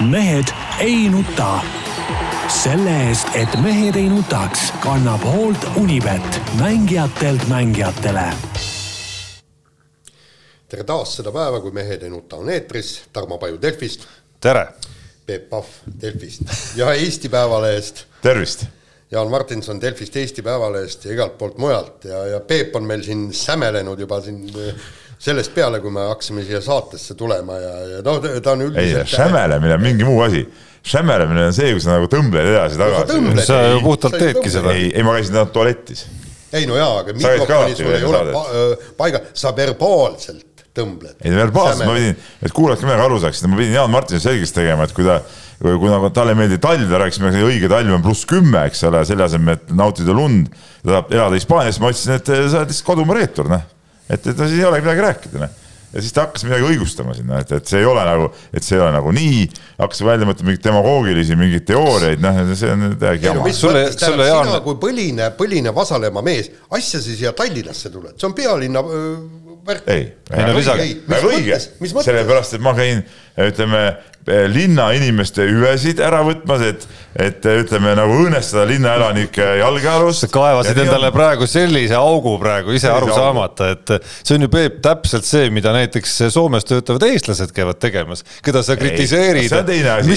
mehed ei nuta. selle eest, et mehed ei nutaks, kannab hoolt Unibet, mängijatelt mängijatele. tere taas seda päeva, kui Mehed ei nuta on eetris, Tarmo Paju Delfist. tere. Peep Pahv Delfist ja Eesti Päevalehest. tervist Jaan Martinson Delfist, Eesti Päevalehest ja igalt poolt mujalt ja, ja Peep on meil siin sämelenud juba siin sellest peale, kui me hakkasime siia saatesse tulema ja, ja noh, ta on üldiselt. ei, sämelemine on mingi muu asi. sämelemine on see, kui sa nagu tõmbled edasi-tagasi. sa ju puhtalt teedki seda. ei, ei ma käisin täna tualetis. ei no jaa, aga mikrofoni sul ei ole pa, paigal, sa verbaalselt tõmbled. ei verbaalselt ma pidin, et kuulajad ka midagi aru saaksid, ma pidin Jaan Martinsoni selgeks tegema, et kui ta, kui nagu talle ei meeldi talv, ta rääkis, et õige talv on pluss kümme, eks ole, selle asemel, et nautida lund, ta tahab elada Hispaanias, ma ütlesin, et sa oled lihtsalt kodumaa reetur, noh et, et no siis ei olegi midagi rääkida, noh ja siis ta hakkas midagi õigustama sinna, et, et see ei ole nagu, et see ei ole nagu nii, hakkas välja mõtlema mingeid demagoogilisi mingeid teooriaid, noh, see on täiega jama. sulle, sulle Jaan. sina kui põline, põline Vasalemma mees, asja sa siia Tallinnasse tuled, see on pealinna värk. ei, ei no lisage, väga õige, sellepärast et ma käin, ütleme, linnainimeste hüvesid ära võtmas, et, et ütleme nagu õõnestada linnaelanike jalgealust. sa kaevasid endale on... praegu sellise augu praegu ise aru saamata, et see on ju Peep täpselt see, mida näiteks Soomes töötavad eestlased käivad tegemas, keda sa kritiseerid. see on teine asi.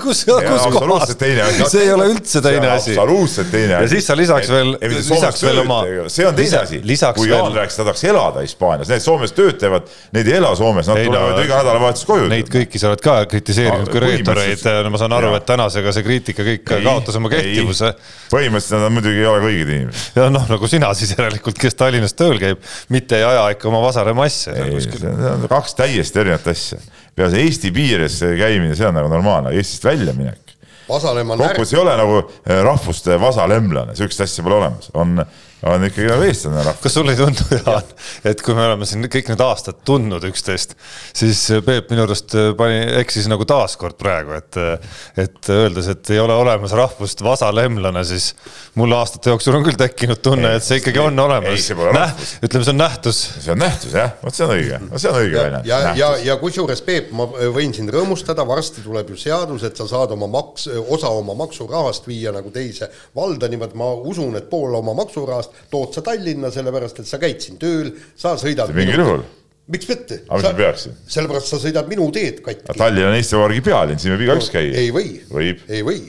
kus, kus kohas? see ei ole üldse teine asi. absoluutselt teine asi. ja siis sa lisaks veel, lisaks veel oma. see on teine asi. kui Jaan rääkis, ta tahaks elada Hispaanias, need Soomes tööd teevad, need ei ela Soomes, nad tulevad iga nädalavahetus koju. Neid kõiki sa oled ka kritiseerinud kui reetureid, ma saan aru, et tänasega see kriitika kõik ei, kaotas oma kehtivuse. põhimõtteliselt nad muidugi ei ole õiged inimesed. ja noh, nagu sina siis järelikult, kes Tallinnas tööl käib, mitte ei aja ikka oma see on kaks täiesti erinevat asja. peale Eesti piires käimine, see on nagu normaalne, Eestist väljaminek. kokkuvõttes ei ole nagu eh, rahvuste vasalemlane, sihukest asja pole olemas, on on ikkagi nagu eestlane rahvas. kas sulle ei tundu, Jaan, et kui me oleme siin kõik need aastad tundnud üksteist, siis Peep minu arust pani, eksis nagu taaskord praegu, et, et öeldes, et ei ole olemas rahvust vasalemlane, siis mul aastate jooksul on küll tekkinud tunne, et see ikkagi on olemas. ütleme, see on nähtus. see on nähtus jah, vot see on õige, see on õige väljend. ja, ja, ja, ja kusjuures Peep, ma võin sind rõõmustada, varsti tuleb ju seadus, et sa saad oma maks, osa oma maksurahast viia nagu teise valda, niimoodi ma usun, et pool oma maksurahast tood sa Tallinna, sellepärast et sa käid siin tööl, sa sõidad mingil juhul miks mitte? aga mis ma peaksin? sellepärast sa sõidad minu teed katki. Tallinn on Eesti Vabariigi pealinn, siin võib igaüks käia. ei või. võib. ei või.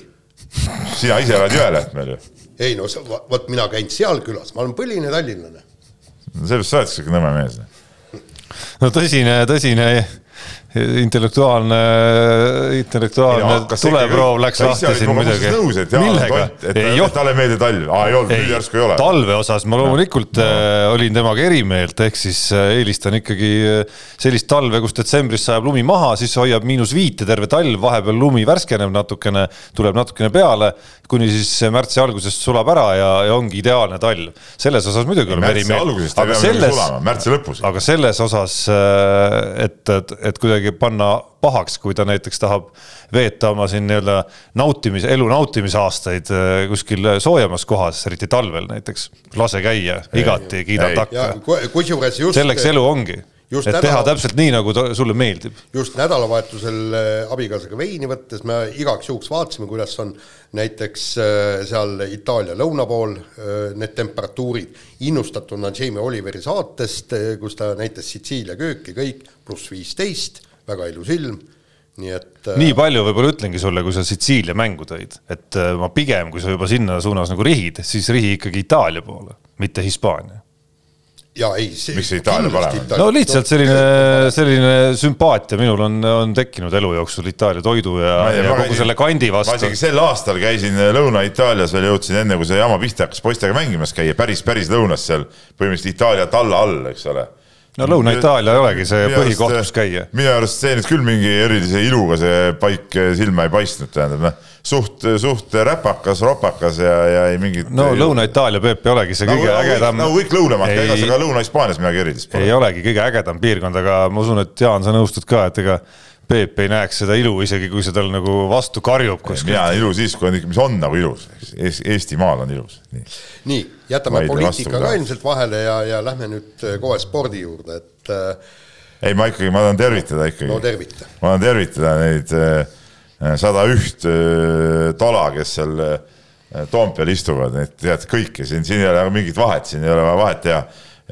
sina ise elad Jõelähtmel ju. ei no vot mina käin seal külas, ma olen põline tallinlane. no sellest sa oledki siuke nõme mees. no tõsine, tõsine intellektuaalne, intellektuaalne tuleproov läks lahti siin muidugi. millega? talle ei meeldi talv, aa ei olnud, nüüd järsku ei ole. talve osas ma loomulikult no. äh, olin temaga eri meelt, ehk siis äh, eelistan ikkagi äh, sellist talve, kus detsembris sajab lumi maha, siis hoiab miinus viite terve talv, vahepeal lumi värskeneb natukene, tuleb natukene peale, kuni siis märtsi algusest sulab ära ja, ja ongi ideaalne talv. selles osas muidugi oleme eri meelt. aga selles, märtsi lõpus. aga selles osas, äh, et, et, et kuidagi kuidagi panna pahaks, kui ta näiteks tahab veeta oma siin nii-öelda nautimise, elu nautimisaastaid äh, kuskil soojemas kohas, eriti talvel näiteks. lase käia, igati kiidab takka. kusjuures just. selleks elu ongi just et nädala... teha täpselt nii, nagu ta, sulle meeldib. just nädalavahetusel äh, abikaasaga veini võttes me igaks juhuks vaatasime, kuidas on näiteks äh, seal Itaalia lõuna pool need temperatuurid, innustatuna Jamie Oliveri saatest, kus ta näitas Sitsiilia kööki kõik, pluss viisteist väga ilus ilm, nii et. Äh, nii palju võib-olla ütlengi sulle, kui sa Sitsiilia mängu tõid, et äh, ma pigem, kui sa juba sinna suunas nagu rihid, siis rihi ikkagi Itaalia poole, mitte Hispaania ja ei, see. miks see Itaalia parem on? no lihtsalt selline, selline sümpaatia minul on, on tekkinud elu jooksul Itaalia toidu ja, ja kogu käisin, selle kandi vastu. ma isegi sel aastal käisin Lõuna-Itaalias veel, jõudsin enne, kui see jama pihta hakkas poistega mängimas käia, päris, päris lõunas seal, põhimõtteliselt Itaalia talla all, eks ole no Lõuna-Itaalia ei olegi see põhikoht, kus käia. minu arust see nüüd küll mingi erilise iluga see paik silma ei paistnud, tähendab noh, suht, suht räpakas, ropakas ja, ja ei mingit. no Lõuna-Itaalia, Peep, ei olegi see kõige nagu, ägedam. nagu kõik Lõunamaad, ega see ka Lõuna-Hispaanias midagi erilist pole. ei olegi kõige ägedam piirkond, aga ma usun, et Jaan, sa nõustud ka, et ega Peep ei näeks seda ilu, isegi kui see tal nagu vastu karjub kuskil. mina näen ilu siis, kui on ikka, mis on nagu ilus, Eestimaal on ilus. nii, nii, jätame Vaidle poliitika ka ilmselt vahele ja, ja lähme nüüd äh, kohe spordi juurde, et äh, ei, ma ikkagi, ma tahan tervitada ikkagi no tervita. ma tahan tervitada neid äh, sada üht äh, tola, kes seal äh, Toompeal istuvad, et tead kõike siin, siin ei ole mingit vahet, siin ei ole vaja vahet teha,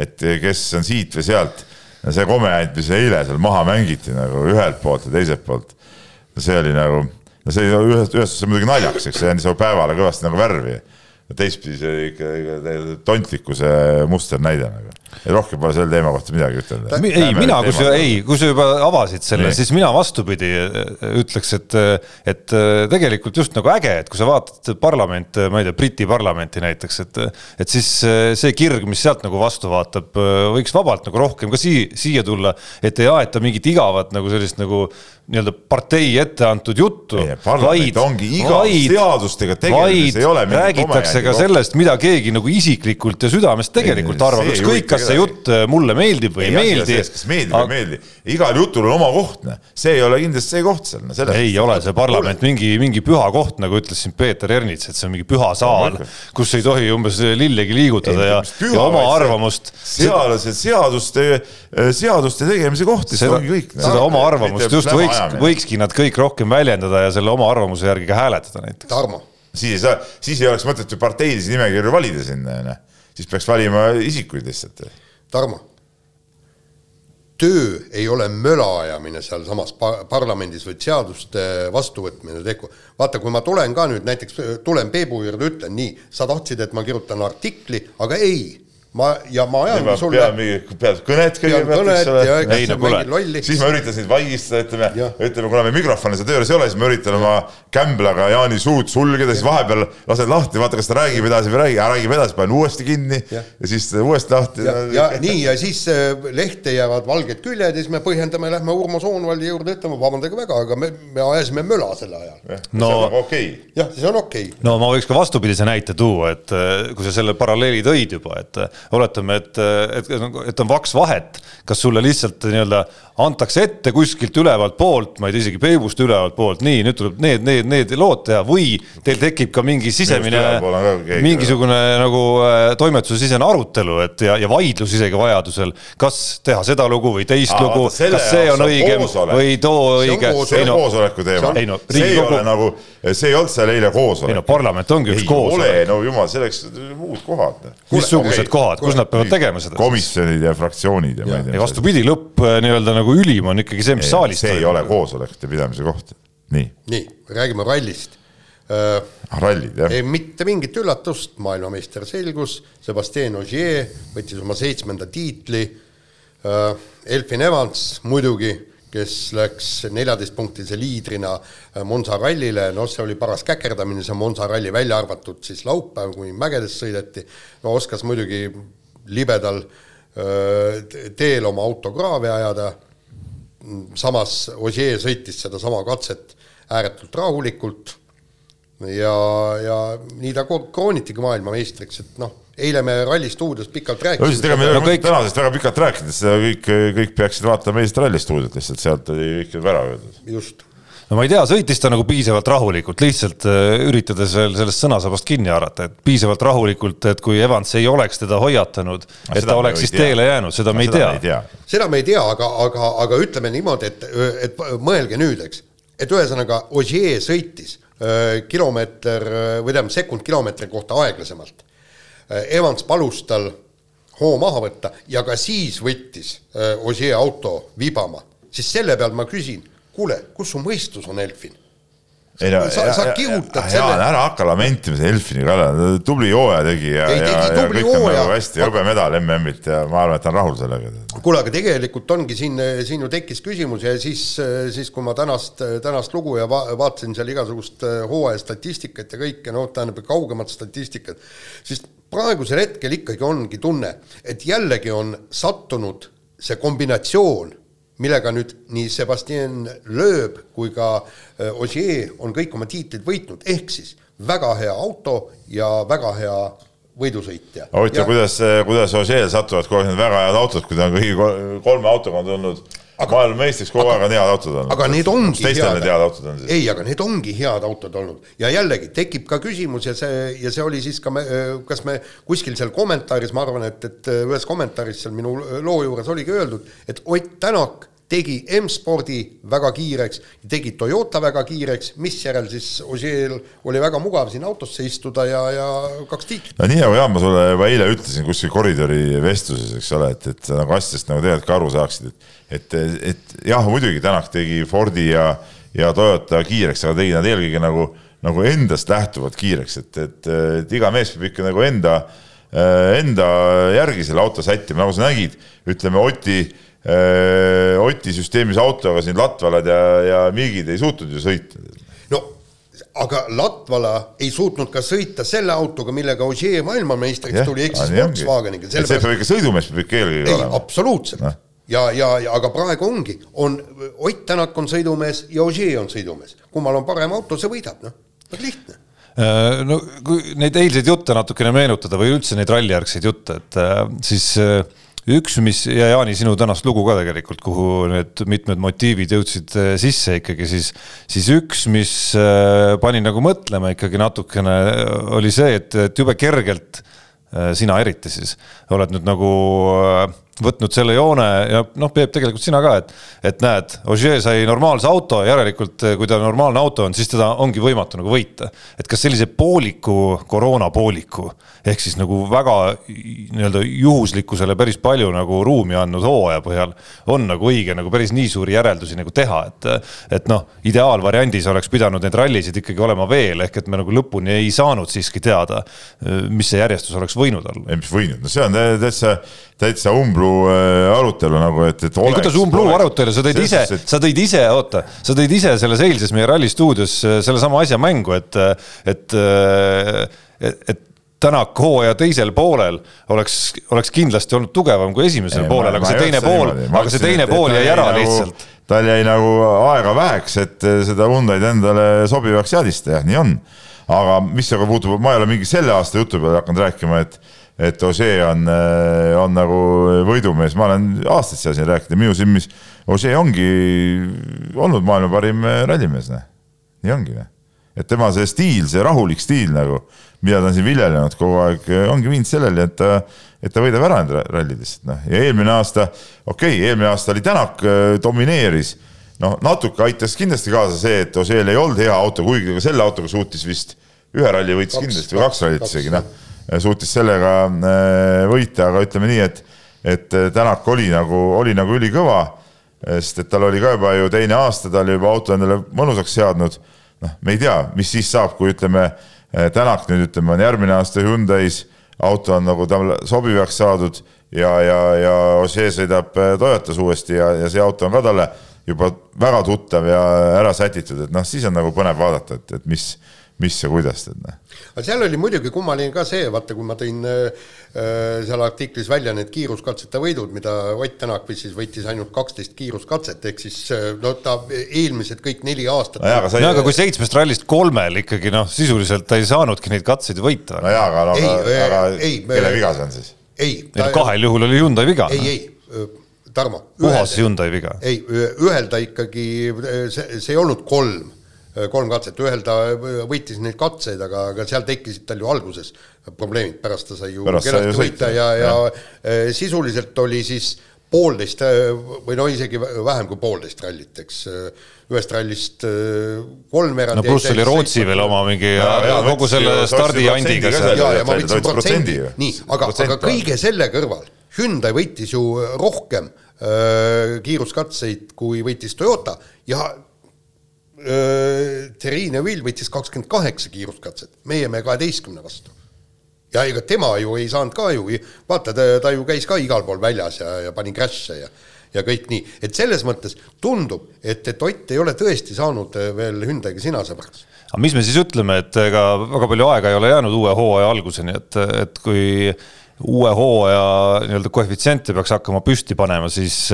et kes on siit või sealt. See komejant, mis eile seal maha mängiti nagu ühelt poolt ja teiselt poolt, see oli nagu, no see ühest, ühest otsast muidugi naljakas, eks see andis nagu päevale kõvasti nagu värvi. Teistpidi see oli ikka, tontlikkuse musternäide nagu rohkem pole selle teema kohta midagi ütelda. ei, mina, kui sa, ei, kui sa juba avasid selle, siis mina vastupidi äh, ütleks, et, et äh, tegelikult just nagu äge, et kui sa vaatad parlamente, ma ei tea, Briti parlamenti näiteks, et, et siis see kirg, mis sealt nagu vastu vaatab, võiks vabalt nagu rohkem ka siia, siia tulla, et ei aeta mingit igavat nagu sellist nagu nii-öelda partei ette antud juttu. vaid, ongi iga vaid, seadustega tegeledes ei ole räägitakse ka sellest, mida keegi nagu isiklikult ja südamest tegelikult arvab, ükskõik kas see jutt äh, mulle meeldib või ei, meeldi. kas meeldib või ei meeldi, igal jutul on oma koht, see ei ole kindlasti see koht seal no,. ei ole see parlament mingi, mingi püha koht, nagu ütles siin Peeter Ernits, et see on mingi püha saal, kus ei tohi umbes lillegi liigutada ei, ja, püha, ja oma arvamust. seal on see seaduste, seaduste tegemise koht, see ongi kõik. seda oma arvamust just võiks, võikski nad kõik rohkem väljendada ja selle oma arvamuse järgi ka hääletada näiteks. Tarmo siis ei saa, siis ei oleks mõtet ju parteilisi nimekirju valida sinna, onju siis peaks valima isikuid lihtsalt. Tarmo, töö ei ole möla ajamine sealsamas parlamendis, vaid seaduste vastuvõtmine, tehku. vaata, kui ma tulen ka nüüd näiteks, tulen Peebu juurde, ütlen nii, sa tahtsid, et ma kirjutan artikli, aga ei ma ja ma ajangi sulle. pean mingi, pead kõnet kõigepealt, eks ole. ei no kuule, siis ma üritan sind vaigistada, ütleme, ütleme, kuna meil mikrofoni seal tööres ei ole, siis ma üritan oma kämblaga Jaani suud sulgeda, siis vahepeal lased lahti, vaata, kas ta räägib edasi või ei räägi, räägib edasi, panen uuesti kinni ja, ja siis uuesti lahti. ja, ja nii ja siis äh, lehte jäävad valged küljed ja siis me põhjendame, lähme Urmo Soonvalli juurde ütlema, vabandage väga, aga me, me ajasime möla sel ajal. no okei okay.. jah, see on okei okay.. no ma võiks ka vastupidise näite tuua, et äh, kui sa selle paralleeli tõid juba, et oletame, et, et, et on vaks vahet, kas sulle lihtsalt nii-öelda antakse ette kuskilt ülevalt poolt, ma ei tea, isegi Peibust ülevalt poolt, nii, nüüd tuleb need, need, need lood teha või teil tekib ka mingi sisemine, mingisugune nagu äh, toimetusesisene arutelu, et ja, ja vaidlus isegi vajadusel, kas teha seda lugu või teist Aa, lugu, kas see on õigem või too õige. see on koosoleku teema, no, ei ole nagu, see ei olnud seal eile koosolek. ei no parlament ongi üks koosolek. no jumal, selleks muud kohad. missugused kohad, kus nad peavad tegema seda? komisjonid ja fraktsioonid ja ma ei tea. vastupidi, lõpp äh, nii-öelda nagu ülim on ikkagi see, mis ei, saalis see ei ole koosolekute pidamise koht, nii. nii, räägime rallist äh,. rallid, jah. mitte mingit üllatust, maailmameister selgus, Sebastian Ogier võttis oma seitsmenda tiitli äh,, Elfin Evans muidugi, kes läks neljateistpunktilise liidrina äh, Monza rallile, noh, see oli paras käkerdamine, see Monza ralli välja arvatud siis laupäev, kui mägedes sõideti, no oskas muidugi libedal äh, teel oma auto kraavi ajada. Samas Ogier sõitis sedasama katset ääretult rahulikult. Ja, ja nii ta kroonitigi maailmameistriks, et noh, eile me Ralli stuudios pikalt rääkisime. ega me ei ole kõik... tänasest väga pikalt rääkinud, seda kõik, kõik peaksid vaatama Eesti Ralli stuudiot lihtsalt, sealt oli kõik ära öeldud. just no ma ei tea, sõitis ta nagu piisavalt rahulikult, lihtsalt äh, üritades veel sellest sõnasabast kinni haarata, et piisavalt rahulikult, et kui Evans ei oleks teda hoiatanud, et ta oleks siis teele jäänud, seda me ei tea. seda me ei tea, aga, aga, aga ütleme niimoodi, et, et mõelge nüüd, eks, et ühesõnaga Ogier sõitis äh, kilomeeter või tähendab sekund kilomeetri kohta aeglasemalt. Äh, Evans palus tal hoo maha võtta ja ka siis võttis Ogier auto vibama, siis selle pealt ma küsin kuule, kus su mõistus on, Elfin? ei no, sa, sa kihutad selle. ära hakka lamentima see Elfini kallal, tubli hooaja tegi ja, ja, ja kõik on nagu hästi, hõbemedal MM-ilt ja ma arvan, et ta on rahul sellega. kuule, aga tegelikult ongi siin, siin ju tekkis küsimus ja siis, siis kui ma tänast, tänast lugu ja va vaatasin seal igasugust hooaja statistikat ja kõike, noh, tähendab kaugemat statistikat, siis praegusel hetkel ikkagi ongi tunne, et jällegi on sattunud see kombinatsioon millega nüüd nii Sebastian Loeb kui ka äh, Ogier on kõik oma tiitlid võitnud, ehk siis väga hea auto ja väga hea võidusõitja. huvitav, kuidas, kuidas Ogier satuvad kogu aeg need väga head autod, kui ta on kõigi kolme autoga on tulnud maailmameistriks kogu aeg on head autod olnud. aga need ongi head, head autod on siis? ei, aga need ongi head autod olnud ja jällegi tekib ka küsimus ja see, ja see oli siis ka me, kas me kuskil seal kommentaaris, ma arvan, et, et ühes kommentaaris seal minu loo juures oligi öeldud, et Ott Tänak tegi M-spordi väga kiireks, tegi Toyota väga kiireks, misjärel siis Ožeel oli väga mugav siin autosse istuda ja, ja kaks tiitlit. no nii nagu Jaan, ma sulle juba eile ütlesin kuskil koridori vestluses, eks ole, et, et sa nagu asjadest nagu tegelikult ka aru saaksid, et et, et jah, muidugi Tänak tegi Fordi ja, ja Toyota kiireks, aga tegi nad eelkõige nagu, nagu endast lähtuvalt kiireks, et, et, et iga mees peab ikka nagu enda, enda järgi selle auto sättima, nagu sa nägid, ütleme Oti Oti süsteemis autoga siin Latvalad ja, ja Miigid ei suutnud ju sõita. no aga Latvala ei suutnud ka sõita selle autoga, millega Ogier maailmameistriks tuli, ehk siis Volkswageniga. see peab ikka sõidumees peab ikka eelkõige olema. absoluutselt no. Ja, ja, ja aga praegu ongi, on Ott Tänak on sõidumees ja Ogier on sõidumees, kummal on parem auto, see võidab, noh, väga lihtne. Äh, no kui neid eilseid jutte natukene meenutada või üldse neid rallijärgseid jutte, et äh, siis äh, üks, mis ja Jaani, sinu tänast lugu ka tegelikult, kuhu need mitmed motiivid jõudsid äh, sisse ikkagi, siis, siis üks, mis äh, pani nagu mõtlema ikkagi natukene, oli see, et, et jube kergelt äh, sina eriti siis oled nüüd nagu võtnud selle joone ja noh, Peep, tegelikult sina ka, et, et näed, Ogier sai normaalse auto, järelikult kui ta normaalne auto on, siis teda ongi võimatu nagu võita. et kas sellise pooliku, koroonapooliku ehk siis nagu väga nii-öelda juhuslikkusele päris palju nagu ruumi andnud hooaja põhjal on nagu õige nagu päris nii suuri järeldusi nagu teha, et, et noh, ideaalvariandis oleks pidanud neid rallisid ikkagi olema veel, ehk et me nagu lõpuni ei saanud siiski teada, mis see järjestus oleks võinud olla. ei, mis võinud, no see on täitsa täitsa umblu äh, arutelu nagu, et, et kuidas umblu arutelu, sa tõid ise, sa tõid ise, oota, sa tõid ise selles eilses meie ralli stuudios äh, sellesama asja mängu, et, et, et, et Tänak hooaja teisel poolel oleks, oleks kindlasti olnud tugevam kui esimesel ei, poolel, aga see teine pool, aga see teine pool jäi ära nagu, lihtsalt. tal jäi nagu aega väheks, et seda Hyundai'd endale sobivaks seadistada, jah, nii on. aga mis aga puutub, ma ei ole mingi selle aasta jutu peale hakanud rääkima, et et Ožee on, äh, on nagu võidumees, ma olen aastaid seda siin rääkinud ja minu silmis Ožee ongi olnud maailma parim äh, rallimees, noh. nii ongi, noh. et tema see stiil, see rahulik stiil nagu, mida ta on siin viljelenud kogu aeg, äh, ongi viinud selleni, et ta, et ta võidab ära need rallid lihtsalt, noh. ja eelmine aasta, okei okay,, eelmine aasta oli Tänak, domineeris, noh, natuke aitas kindlasti kaasa see, et Ožeel ei olnud hea auto, kuigi selle autoga suutis vist ühe ralli võitis kindlasti või kaks rallit isegi, noh suutis sellega äh, võita, aga ütleme nii, et, et äh, Tänak oli nagu, oli nagu ülikõva, sest et tal oli ka juba ju teine aasta, ta oli juba auto endale mõnusaks seadnud. noh, me ei tea, mis siis saab, kui ütleme, äh, Tänak nüüd ütleme, on järgmine aasta Hyundai's, auto on nagu talle sobivaks saadud ja, ja, ja Ossier sõidab Toyotas uuesti ja, ja see auto on ka talle juba väga tuttav ja ära sätitud, et noh, siis on nagu põnev vaadata, et, et mis mis ja kuidas, tead noh. aga seal oli muidugi kummaline ka see, vaata, kui ma tõin äh, äh seal artiklis välja need kiiruskatsete võidud, mida Ott Tänak siis võitis ainult kaksteist kiiruskatset, ehk siis äh, no ta eelmised kõik neli aastat. nojah, aga, ja, aga kui seitsmest rallist kolmel ikkagi noh, sisuliselt ta ei saanudki neid katseid võita. nojah, aga no, ei, aga ei, kelle viga see on siis? ei. kahel juhul oli Hyundai viga. ei, ei Tarmo. puhas Hyundai viga. ei, ühel ta ikkagi, see, see ei olnud kolm Äh, kolm katset, ühel ta võitis neid katseid, aga, aga seal tekkisid tal ju alguses probleemid, pärast ta sai ju kenasti võita ja, ja, ja äh, sisuliselt oli siis poolteist äh, või no isegi vähem kui poolteist rallit, eks ühest rallist kolmveerand. no pluss oli Rootsi veel oma mingi ja, ja, kogu selle stardiandiga. ja, ja ma võtsin protsendi, nii, aga, aga kõige selle kõrval Hyundai võitis ju rohkem äh, kiiruskatseid, kui võitis Toyota. Ja Terrine Vill võttis kakskümmend kaheksa kiiruskatset, meie me kaheteistkümne vastu. ja ega tema ju ei saanud ka ju, vaata, ta, ta ju käis ka igal pool väljas ja, ja pani crash'e ja ja kõik nii, et selles mõttes tundub, et, et Ott ei ole tõesti saanud veel Hyundai'ga sina sõbraks. aga mis me siis ütleme, et ega väga palju aega ei ole jäänud uue hooaja alguseni, et, et kui uue hooaja nii-öelda koefitsiente peaks hakkama püsti panema, siis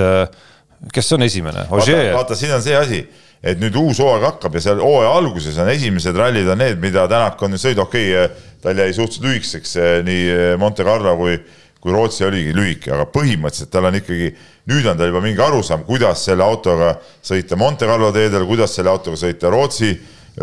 kes on esimene? vaata, vaata, siin on see asi et nüüd uus hooaeg hakkab ja seal hooaja alguses on esimesed rallid on need, mida Tänak on sõidu, okei okay,, tal jäi suhteliselt lühikeseks eh, nii eh, Monte Carlo kui, kui Rootsi oligi lühike, aga põhimõtteliselt tal on ikkagi, nüüd on tal juba mingi arusaam, kuidas selle autoga sõita Monte Carlo teedel, kuidas selle autoga sõita Rootsi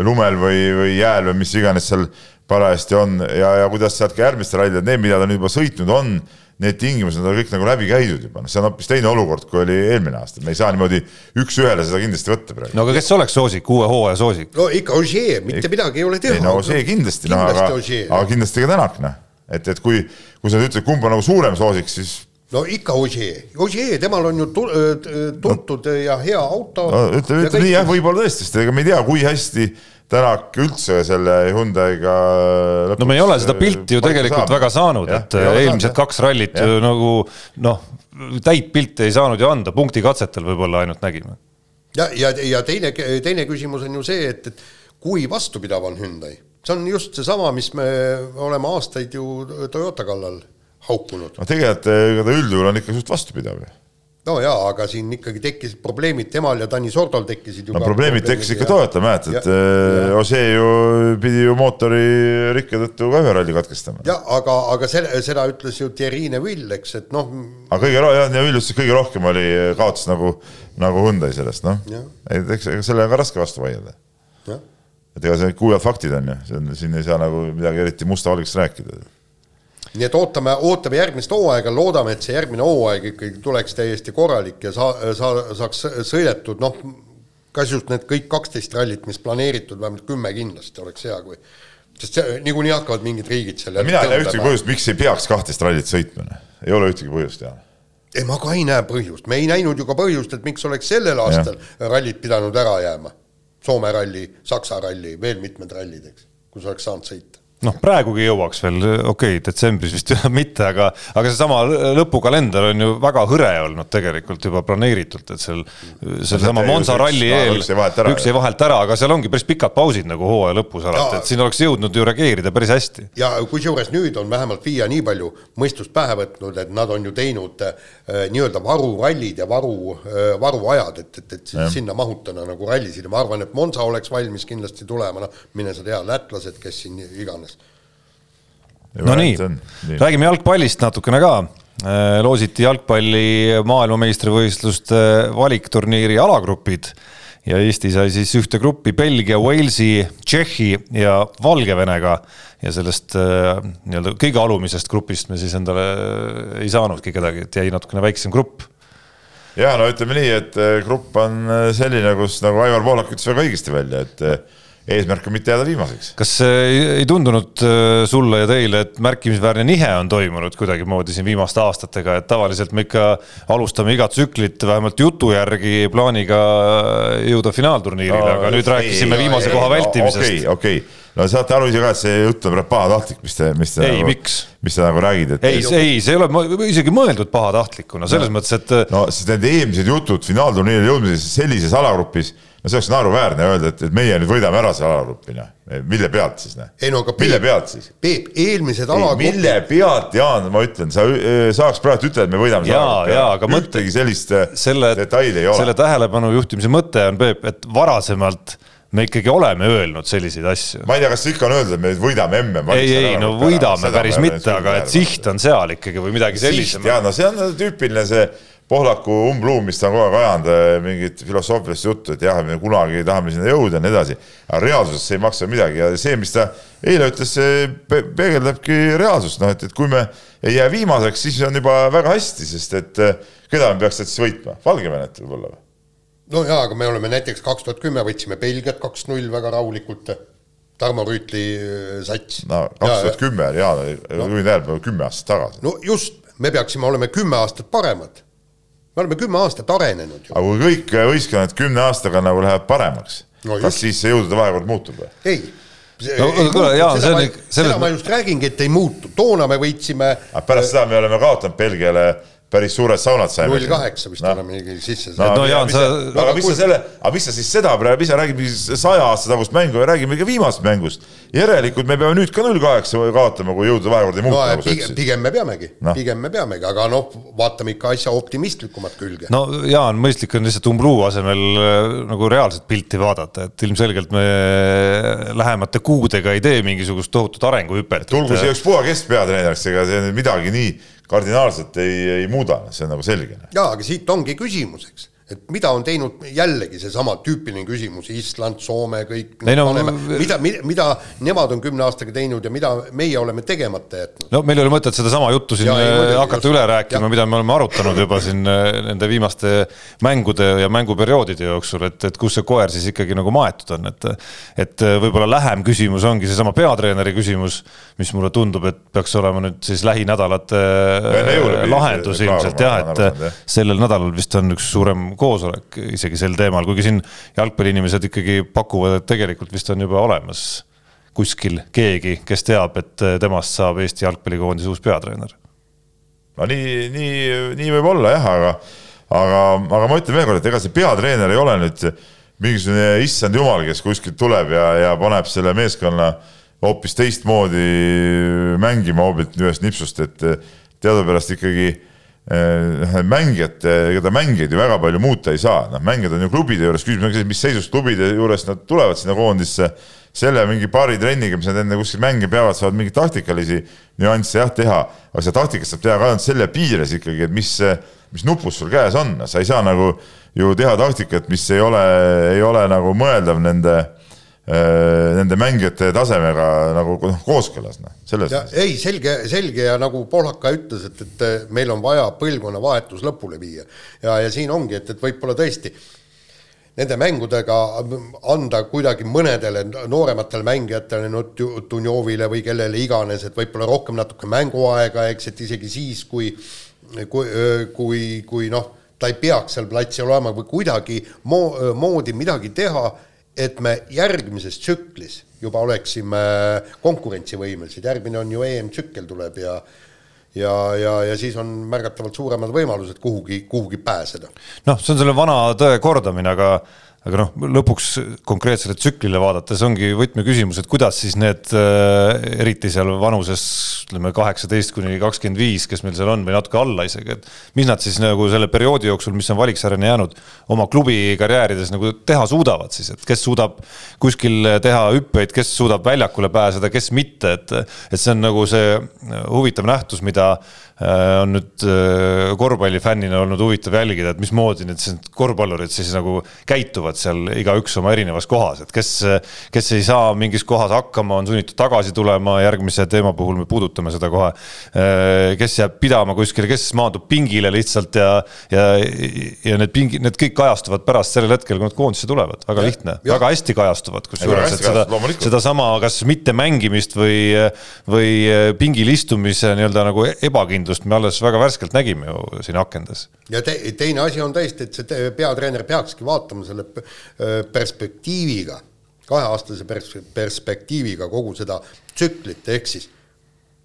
lumel või, või jääl või mis iganes seal parajasti on ja, ja kuidas sealt ka järgmistel rallidel, need, mida ta nüüd juba sõitnud on, need tingimused on kõik nagu läbi käidud juba, noh, see on hoopis teine olukord, kui oli eelmine aasta, me ei saa niimoodi üks-ühele seda kindlasti võtta praegu. no aga kes oleks soosik, uue hooaja soosik? no ikka Ožee, mitte midagi ei ole teha. ei no Ožee kindlasti, noh, aga, aga kindlasti ka Tänak, noh. et, et kui, kui sa ütled, kumb on nagu suurem soosik, siis no ikka Ožee, Ožee, temal on ju tuntud no. ja hea auto no,. ütleme, ütleme nii jah, võib-olla tõesti, sest ega me ei tea, kui hästi Tänak üldse selle Hyundai'ga no me ei ole seda pilti ju tegelikult saab. väga saanud, et eelmised kaks rallit ja. ju nagu noh, täit pilti ei saanud ju anda, punktikatsetel võib-olla ainult nägime. ja, ja, ja teine, teine küsimus on ju see, et, et kui vastupidav on Hyundai, see on just seesama, mis me oleme aastaid ju Toyota kallal haukunud. no tegelikult ega ta üldjuhul on ikka suht vastupidav no jaa, aga siin ikkagi tekkisid probleemid, temal ja Tanis Ordol tekkisid ju no probleemid tekkisid ikka Toyota, mäletad, et Osee ju pidi ju mootori rikke tõttu ka ühe ralli katkestama. jah, aga, aga selle, seda ütles ju Thierry Neville, eks, et noh. aga kõige, jah, Neville ütles, et kõige rohkem oli kaotus nagu, nagu Hyundai sellest, noh. et eks, ega sellega on raske vastu vaielda. et ega see kuivad faktid on ju, see on, siin ei saa nagu midagi eriti musta-valgeks rääkida nii et ootame, ootame järgmist hooaega, loodame, et see järgmine hooaeg ikkagi tuleks täiesti korralik ja saa-, saa-, saaks sõidetud, noh, kas just need kõik kaksteist rallit, mis planeeritud, vähemalt kümme kindlasti oleks hea, kui sest see, niikuinii hakkavad mingid riigid selle mina ei näe ühtegi põhjust, miks ei peaks kahtteist rallit sõitma, noh. ei ole ühtegi põhjust, Jaan. ei, ma ka ei näe põhjust, me ei näinud ju ka põhjust, et miks oleks sellel aastal ja. rallid pidanud ära jääma. Soome ralli, Saksa ralli, veel mitmed rallid, eks, kus oleks saanud sõita noh, praegugi jõuaks veel, okei okay,, detsembris vist mitte, aga, aga seesama lõpukalender on ju väga hõre olnud tegelikult juba planeeritult, et seal sellesama Monza ralli eel üks jäi vahelt ära, aga seal ongi päris pikad pausid nagu hooaja lõpus alati, et siin oleks jõudnud ju reageerida päris hästi. ja kusjuures nüüd on vähemalt FIA nii palju mõistust pähe võtnud, et nad on ju teinud äh, nii-öelda varurallid ja varu äh,, varuajad, et, et, et ja. sinna mahutada nagu rallisid. Ja ma arvan, et Monza oleks valmis kindlasti tulema, noh, mine sa tea, lätlased, kes siin iganes no nii, räägime jalgpallist natukene ka. Äh, loositi jalgpalli maailmameistrivõistluste valikturniiri alagrupid ja Eesti sai siis ühte gruppi Belgia, Walesi, Tšehhi ja Valgevenega. ja sellest äh, nii-öelda kõige alumisest grupist me siis endale ei saanudki kedagi, et jäi natukene väiksem grupp ja no ütleme nii, et äh, grupp on selline, kus nagu Aivar Poolak ütles väga õigesti välja, et eesmärk on mitte jääda viimaseks. kas ei tundunud äh, sulle ja teile, et märkimisväärne nihe on toimunud kuidagimoodi siin viimaste aastatega, et tavaliselt me ikka alustame igat tsüklit vähemalt jutu järgi plaaniga jõuda finaalturniirile no,, aga nüüd rääkisime ei, viimase ei, koha vältimisest. okei okay,, okei okay no saate aru ise ka, et see jutt on praegu pahatahtlik, mis te, mis te ei, nagu, miks? mis te nagu räägid, et ei, ei, see ei ole isegi mõeldud pahatahtlikuna, selles no, mõttes, et no sest need eelmised jutud finaalturniirile jõudmises sellises alagrupis no see oleks naeruväärne öelda, et, et meie nüüd võidame ära selle alagrupi, noh. mille pealt siis, noh? ei no aga mille pealt siis? Peep, eelmised alagrupid. mille pealt, Jaan, ma ütlen, sa saaks praegu ütelda, et me võidame selle alagrupi. ühtegi sellist äh, selle, detaili ei ole. selle tähelepanu juhtimise mõte on, Peep, et varasemalt me ikkagi oleme öelnud selliseid asju. ma ei tea, kas ikka on öeldud, et me võidame mm. ei, ei, no võidame päris mitte, aga et siht on seal ikkagi või midagi sellist. ja no see on tüüpiline see Pohlaku umbluum, mis ta on kogu aeg ajanud, eh, mingit filosoofilist juttu, et jah, me kunagi tahame sinna jõuda ja nii edasi. aga reaalsuses see ei maksa midagi ja see, mis ta eile ütles, see peegeldabki reaalsust, noh, et, et kui me ei jää viimaseks, siis on juba väga hästi, sest et eh, keda me peaks siis võitma, Valgevenet võib-olla või? no jaa, aga me oleme näiteks kaks tuhat kümme võtsime Belgiat kaks-null väga rahulikult. Tarmo Rüütli eh, sats. no kaks tuhat kümme, jaa, juhin tähelepanu, kümme aastat tagasi. no just, me peaksime olema kümme aastat paremad me oleme kümme aastat arenenud. aga kui kõik võistkonnad kümne aastaga nagu läheb paremaks no, kas siis see jõudude vahekord muutub või? ei. no kuule, Jaan, see on ikka. seda ma just räägingi, et ei muutu, toona me võitsime. pärast seda me oleme kaotanud Belgiale päris suured saunad saime. null kaheksa vist no. oleme sisse saanud. no, no Jaan, sa. aga mis sa selle, aga mis sa siis seda praegu, mis sa räägid saja aasta tagust mängu ja räägime ka viimasest mängust. järelikult me peame nüüd ka null kaheksa kaotama, kui jõudude vahekord ei muutu no,. Nagu pigem, pigem me peamegi no., pigem me peamegi, aga noh, vaatame ikka asja optimistlikumat külge. no Jaan, mõistlik on lihtsalt umbluu asemel äh, nagu reaalset pilti vaadata, et ilmselgelt me lähemate kuudega ei tee mingisugust tohutut arenguhüpet. tulgu siia ükspuha kes peatreeneriks, ega see midagi nii kardinaalselt ei, ei muuda, see on nagu selge. jaa, aga siit ongi küsimus, eks, et mida on teinud jällegi seesama tüüpiline küsimus, Island, Soome, kõik Ei no- paneme, mida, mida, mida nemad on kümne aastaga teinud ja mida meie oleme tegemata jätnud. no meil ei ole mõtet sedasama juttu siin Jaa, ei, äh, muidugi, hakata just. üle rääkima, mida me oleme arutanud juba siin äh, nende viimaste mängude ja mänguperioodide jooksul, et, et kus see koer siis ikkagi nagu maetud on, et et äh, võib-olla lähem küsimus ongi seesama peatreeneri küsimus, mis mulle tundub, et peaks olema nüüd siis lähinädalate äh, lahendus ilmselt jah, et sellel nädalal vist on üks suurem koosolek isegi sel teemal, kuigi siin jalgpalliinimesed ikkagi pakuvad, et tegelikult vist on juba olemas kuskil keegi, kes teab, et temast saab Eesti jalgpallikoondise uus peatreener. no nii, nii, nii võib olla jah, aga, aga, aga ma ütlen veelkord, et ega see peatreener ei ole nüüd mingisugune issand jumal, kes kuskilt tuleb ja, ja paneb selle meeskonna hoopis teistmoodi mängima hoobilt ühest nipsust, et teadupärast ikkagi eh, mängijad, ega ta mängijaid ju väga palju muuta ei saa, noh, mängijad on ju klubide juures, küsimus on ka, mis seisus klubide juures nad tulevad sinna koondisse, selle mingi paari trenniga, mis nad enne kuskil mänge peavad, saavad mingeid taktikalisi nüansse jah teha, aga seda taktikat saab teha ka ainult selle piires ikkagi, et mis, mis nupus sul käes on, sa ei saa nagu ju teha taktikat, mis ei ole, ei ole nagu mõeldav nende nende mängijate tasemega nagu noh, kooskõlas, noh, selles ja ei, selge, selge ja nagu Pohlak ka ütles, et, et meil on vaja põlvkonnavahetus lõpule viia. ja, ja siin ongi, et, et võib-olla tõesti nende mängudega anda kuidagi mõnedele noorematele mängijatele, no Dunjovile või kellele iganes, et võib-olla rohkem natuke mänguaega, eks, et isegi siis, kui kui, kui, kui noh, ta ei peaks seal platsil olema või kuidagi mo-, moodi midagi teha, et me järgmises tsüklis juba oleksime konkurentsivõimelised, järgmine on ju EM-tsükkel tuleb ja ja, ja, ja siis on märgatavalt suuremad võimalused kuhugi, kuhugi pääseda. noh, see on selle vana tõe kordamine, aga aga noh, lõpuks konkreetsele tsüklile vaadates ongi võtmeküsimus, et kuidas siis need äh, eriti seal vanuses ütleme kaheksateist kuni kakskümmend viis, kes meil seal on või natuke alla isegi, et mis nad siis nagu selle perioodi jooksul, mis on valiksarjani jäänud, oma klubi karjäärides nagu teha suudavad siis, et kes suudab kuskil teha hüppeid, kes suudab väljakule pääseda, kes mitte, et et see on nagu see huvitav nähtus, mida on nüüd äh, korvpallifännina olnud huvitav jälgida, et mismoodi need korvpallurid siis nagu käituvad seal igaüks oma erinevas kohas, et kes, kes ei saa mingis kohas hakkama, on sunnitud tagasi tulema, järgmise teema puhul me puudutame seda kohe. kes jääb pidama kuskile, kes maandub pingile lihtsalt ja, ja, ja need pingi, need kõik kajastuvad pärast sellel hetkel, kui nad koondisse tulevad, väga lihtne, väga hästi kajastuvad, kusjuures, et seda sedasama kas mittemängimist või, või pingil istumise nii-öelda nagu ebakindlust me alles väga värskelt nägime ju siin akendes. ja te, teine asi on tõesti, et see peatreener peakski vaatama selle öö, perspektiiviga, kaheaastase pers-, perspektiiviga kogu seda tsüklit, ehk siis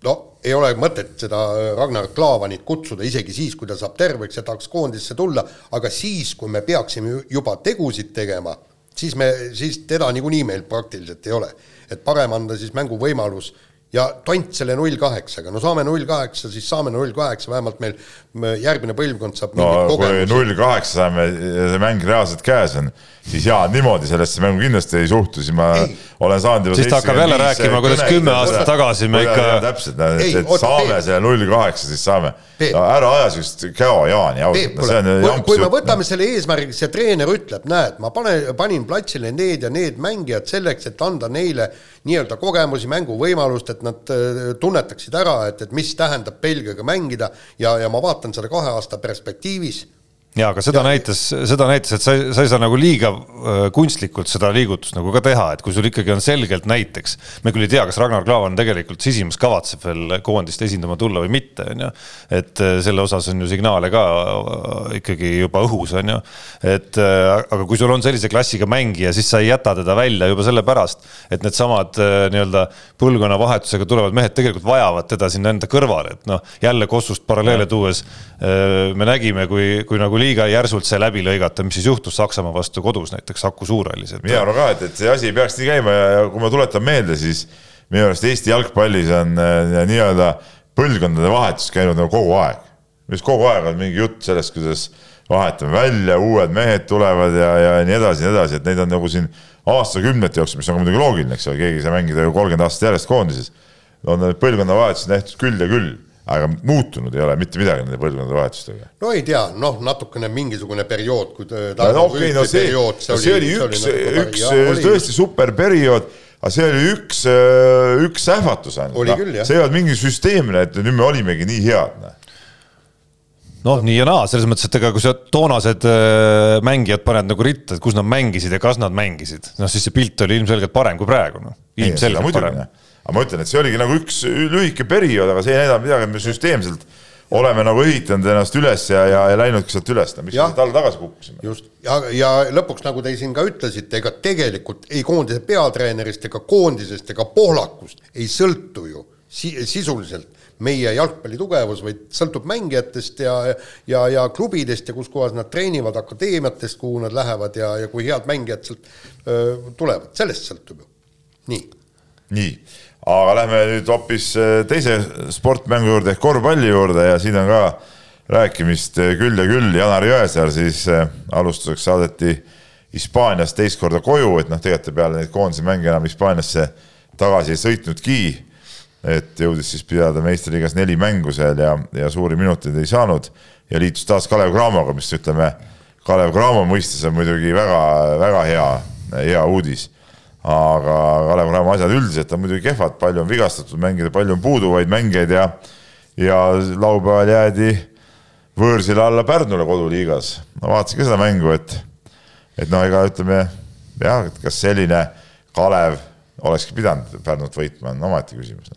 no ei ole mõtet seda Ragnar Klavanit kutsuda isegi siis, kui ta saab terveks ja tahaks koondisse tulla, aga siis, kui me peaksime ju- juba tegusid tegema, siis me, siis teda niikuinii meil praktiliselt ei ole. et parem anda siis mänguvõimalus ja tont selle null kaheksaga, no saame null kaheksa, siis saame null kaheksa, vähemalt meil me- järgmine põlvkond saab no kui null kaheksa saame ja see mäng reaalselt käes on, siis jaa, niimoodi sellesse mängu kindlasti ei suhtu, siis ma Ei. olen saanud juba Siis ta hakkab jälle rääkima, kuidas kümme aastat tagasi me ikka- täpselt, Ei, et, saame selle null kaheksa, siis saame. No ära aja siukest käo-jaani ausalt, no see on kui, jamps kui me jutt, võtame noh. selle eesmärgiks ja treener ütleb, näed, ma panen, panin platsile need ja need mängijad selleks, et anda neile nii-öelda kogemusi, mänguvõimalust, et nad äh, tunnetaksid ära, et, et mis tähendab Belgiaga mängida ja, ja ma vaatan seda kahe aasta perspektiivis ja aga seda ja, näitas, seda näitas, et sa, sa ei saa nagu liiga kunstlikult seda liigutust nagu ka teha, et kui sul ikkagi on selgelt näiteks, me küll ei tea, kas Ragnar Klavan tegelikult sisimas kavatseb veel koondist esindama tulla või mitte, on ju. et selle osas on ju signaale ka ikkagi juba õhus, on ju. et aga kui sul on sellise klassiga mängija, siis sa ei jäta teda välja juba sellepärast, et needsamad nii-öelda põlvkonnavahetusega tulevad mehed tegelikult vajavad teda sinna enda kõrvale, et noh, jälle Kossust paralleele tuues me nägime, kui, kui nagu liiga järsult sai läbi lõigata, mis siis juhtus Saksamaa vastu kodus näiteks Saku Suurhallis, mina arvan ka, et, et see asi ei peaks nii käima ja, ja kui ma tuletan meelde, siis minu arust Eesti jalgpallis on äh, nii-öelda põlvkondade vahetus käinud nagu kogu aeg. just kogu aeg on mingi jutt sellest, kuidas vahetame välja, uued mehed tulevad ja, ja nii edasi ja nii edasi, et neid on nagu siin aastakümnete jooksul, mis on muidugi loogiline, eks ole, keegi ei saa mängida ju kolmkümmend aastat järjest koondises. on need põlvkonnavahetused nähtud küll ja küll, aga muutunud ei ole mitte midagi nende põlvkondade vahetustega. no ei tea, noh, natukene mingisugune periood, kui no okei okay,, no see, periood, see, see oli, oli üks, üks ja, tõesti super periood, aga see oli üks, üks ähvatus ainult. No, see ei olnud mingi süsteemne, et nüüd me olimegi nii head. noh, nii ja naa, selles mõttes, et ega kui sa toonased äh, mängijad paned nagu ritta, et kus nad mängisid ja kas nad mängisid, noh siis see pilt oli ilmselgelt parem kui praegu, noh. ilmselgelt parem aga ma ütlen, et see oligi nagu üks lühike periood, aga see ei näidanud midagi, et me süsteemselt oleme nagu ehitanud ennast üles ja, ja, ja läinudki sealt üles, no miks me sealt alla tagasi kukkusime. just, ja, ja lõpuks, nagu te siin ka ütlesite, ega tegelikult ei koondise peatreenerist ega koondisest ega Pohlakust ei sõltu ju si sisuliselt meie jalgpalli tugevus, vaid sõltub mängijatest ja, ja, ja klubidest ja kus kohas nad treenivad, akadeemiatest, kuhu nad lähevad ja, ja kui head mängijad sealt öö, tulevad, sellest sõltub ju, nii. nii aga lähme nüüd hoopis äh, teise sportmängu juurde ehk korvpalli juurde ja siin on ka rääkimist äh, küll ja küll. Janar Jõesaar siis äh, alustuseks saadeti Hispaaniast teist korda koju, et noh, tegelikult peale neid koondise mänge enam Hispaaniasse tagasi ei sõitnudki. et jõudis siis pidada meistriliigas neli mängu seal ja, ja suuri minuteid ei saanud ja liitus taas Kalev Cramoga, mis ütleme, Kalev Cramo mõistes on muidugi väga-väga hea, hea uudis aga Kalev Cramo asjad üldiselt on muidugi kehvad, palju on vigastatud mängijaid, palju on puuduvaid mängijaid ja, ja laupäeval jäädi võõrsile alla Pärnule koduliigas. ma vaatasin ka seda mängu, et, et noh, ega ütleme jah, et kas selline Kalev olekski pidanud Pärnut võitma, on omaette küsimus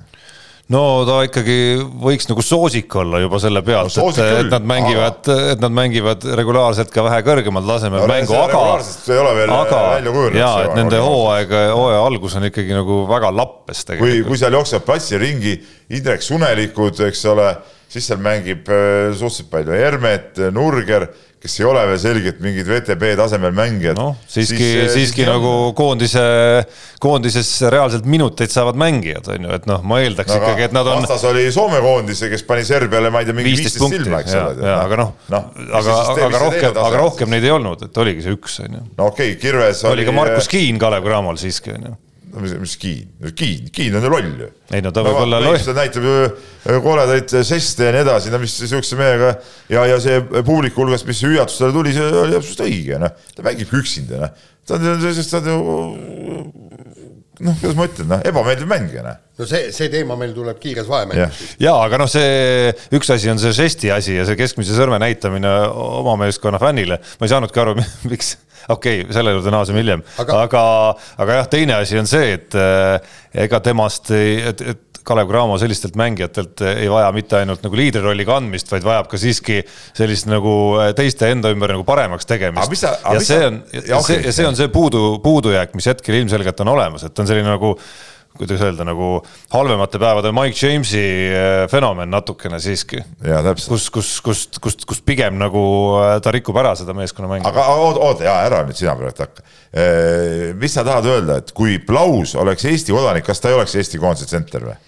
no ta ikkagi võiks nagu soosik olla juba selle pealt no,, et, et nad mängivad, et nad mängivad regulaarselt ka vähe kõrgemal tasemel no, mängu, aga, aga ja et nende hooaeg, hooaja algus on ikkagi nagu väga lappes tegelikult. kui, kui seal jooksevad platsi ringi Indrek Sunelikud, eks ole, siis seal mängib äh, suhteliselt palju. Hermet, Nurger kes ei ole veel selgelt mingid VTB tasemel mängijad. noh, siiski, siiski, siiski nagu koondise, koondises reaalselt minuteid saavad mängijad, on ju, et noh, ma eeldaks no, ikkagi, et nad on. vastas oli Soome koondise, kes pani Serbiale, ma ei tea, mingi viisteist silma, eks ole. aga noh no,, aga, aga rohkem, aga rohkem neid ei olnud, et oligi see üks, on ju. no okei okay,, Kirves oli. oli ka Markus Kiin Kalev Cramol siiski, on ju no mis, mis Kiin, Kiin, Kiin on ju loll ju. ei no ta võib no, olla loll. ta näitab ju koledaid žeste ja nii edasi, no mis sihukese mehega ja, ja see publiku hulgast, mis hüüatus talle tuli, see oli absoluutselt õige, noh. ta mängib üksinda, noh. ta on, ta on ju noh, kuidas ma ütlen, noh, ebameeldiv mängija, noh. No see, see teema meil tuleb kiires vahemängus. ja aga noh, see üks asi on see žesti asi ja see keskmise sõrme näitamine oma meeskonna fännile, ma ei saanudki aru, miks. Okei okay,, selle juurde naaseme hiljem, aga, aga, aga jah, teine asi on see, et eh, ega temast, et, et Kalev Cramo sellistelt mängijatelt ei vaja mitte ainult nagu liidrirolli kandmist, vaid vajab ka siiski sellist nagu eh, teiste enda ümber nagu paremaks tegemist. ja see on, ja see, ja see on see puudu, puudujääk, mis hetkel ilmselgelt on olemas, et on selline nagu kuidas öelda, nagu halvemate päevade Mike Jamesi äh, fenomen natukene siiski. kus, kus, kust, kust, kus pigem nagu äh, ta rikub ära seda meeskonna mängu. aga oota, jaa, ära nüüd sina praegu hakka. Äh, mis sa tahad öelda, et kui Plaus oleks Eesti kodanik, kas ta ei oleks Eesti koondise tsenter või?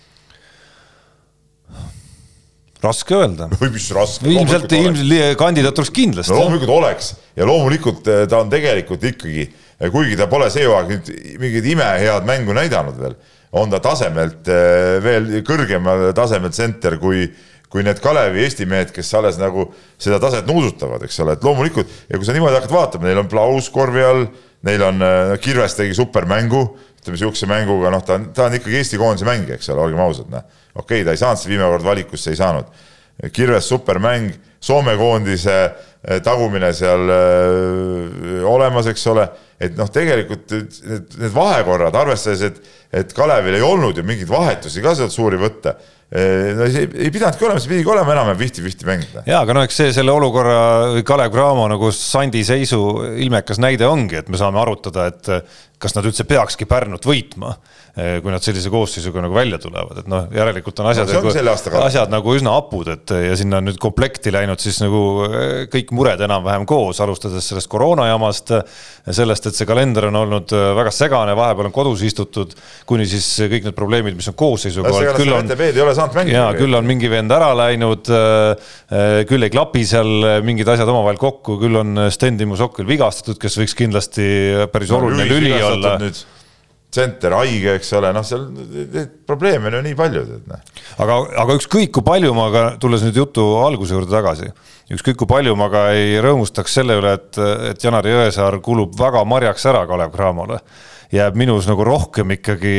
Raske öelda. või mis raske? ilmselt, ilmselt kandidaat oleks kindlasti no,. loomulikult oleks ja loomulikult ta on tegelikult ikkagi, kuigi ta pole see hooaeg nüüd mingit imehead mängu näidanud veel on ta tasemelt eh, veel kõrgemal tasemel tsenter kui, kui need Kalevi Eesti mehed, kes alles nagu seda taset nuusutavad, eks ole, et loomulikult ja kui sa niimoodi hakkad vaatama, neil on Plaus korvi all, neil on, eh, Kirves tegi supermängu, ütleme sihukese mänguga, noh, ta on, ta on ikkagi Eesti koondise mängija, eks ole, olgem ausad, noh. okei okay,, ta ei saanud seda viimane kord valikusse, ei saanud. Kirves supermäng, Soome koondise eh, tagumine seal öö, olemas, eks ole, et noh, tegelikult need, need vahekorrad, arvestades, et et Kalevil ei olnud ju mingeid vahetusi ka sealt suuri võtta no ei, ei pidanudki olema, see pidigi olema enam-vähem fifty-fifty mäng. ja aga noh, eks see selle olukorra Kalev Cramo nagu sandi seisu ilmekas näide ongi, et me saame arutada, et kas nad üldse peakski Pärnut võitma kui nad sellise koosseisuga nagu välja tulevad, et noh, järelikult on asjad no,, nagu, asjad nagu üsna hapud, et ja sinna on nüüd komplekti läinud siis nagu eh, kõik mured enam-vähem koos, alustades sellest koroonajamast, sellest, et see kalender on olnud eh, väga segane, vahepeal on kodus istutud, kuni siis kõik need probleemid, mis on koosseisuga olnud, küll on, jaa, küll on mingi vend ära läinud, küll ei klapi seal mingid asjad omavahel kokku, küll on Sten Timo Sokk vigastatud, kes võiks kindlasti päris oluline lüli olla. Nüüd tsenter haige, eks ole, noh, seal probleeme on ju nii palju, tead noh. aga, aga ükskõik kui palju ma ka, tulles nüüd jutu alguse juurde tagasi, ükskõik kui palju ma ka ei rõõmustaks selle üle, et, et Janar Jõesaar kulub väga marjaks ära Kalev Cramole, jääb minus nagu rohkem ikkagi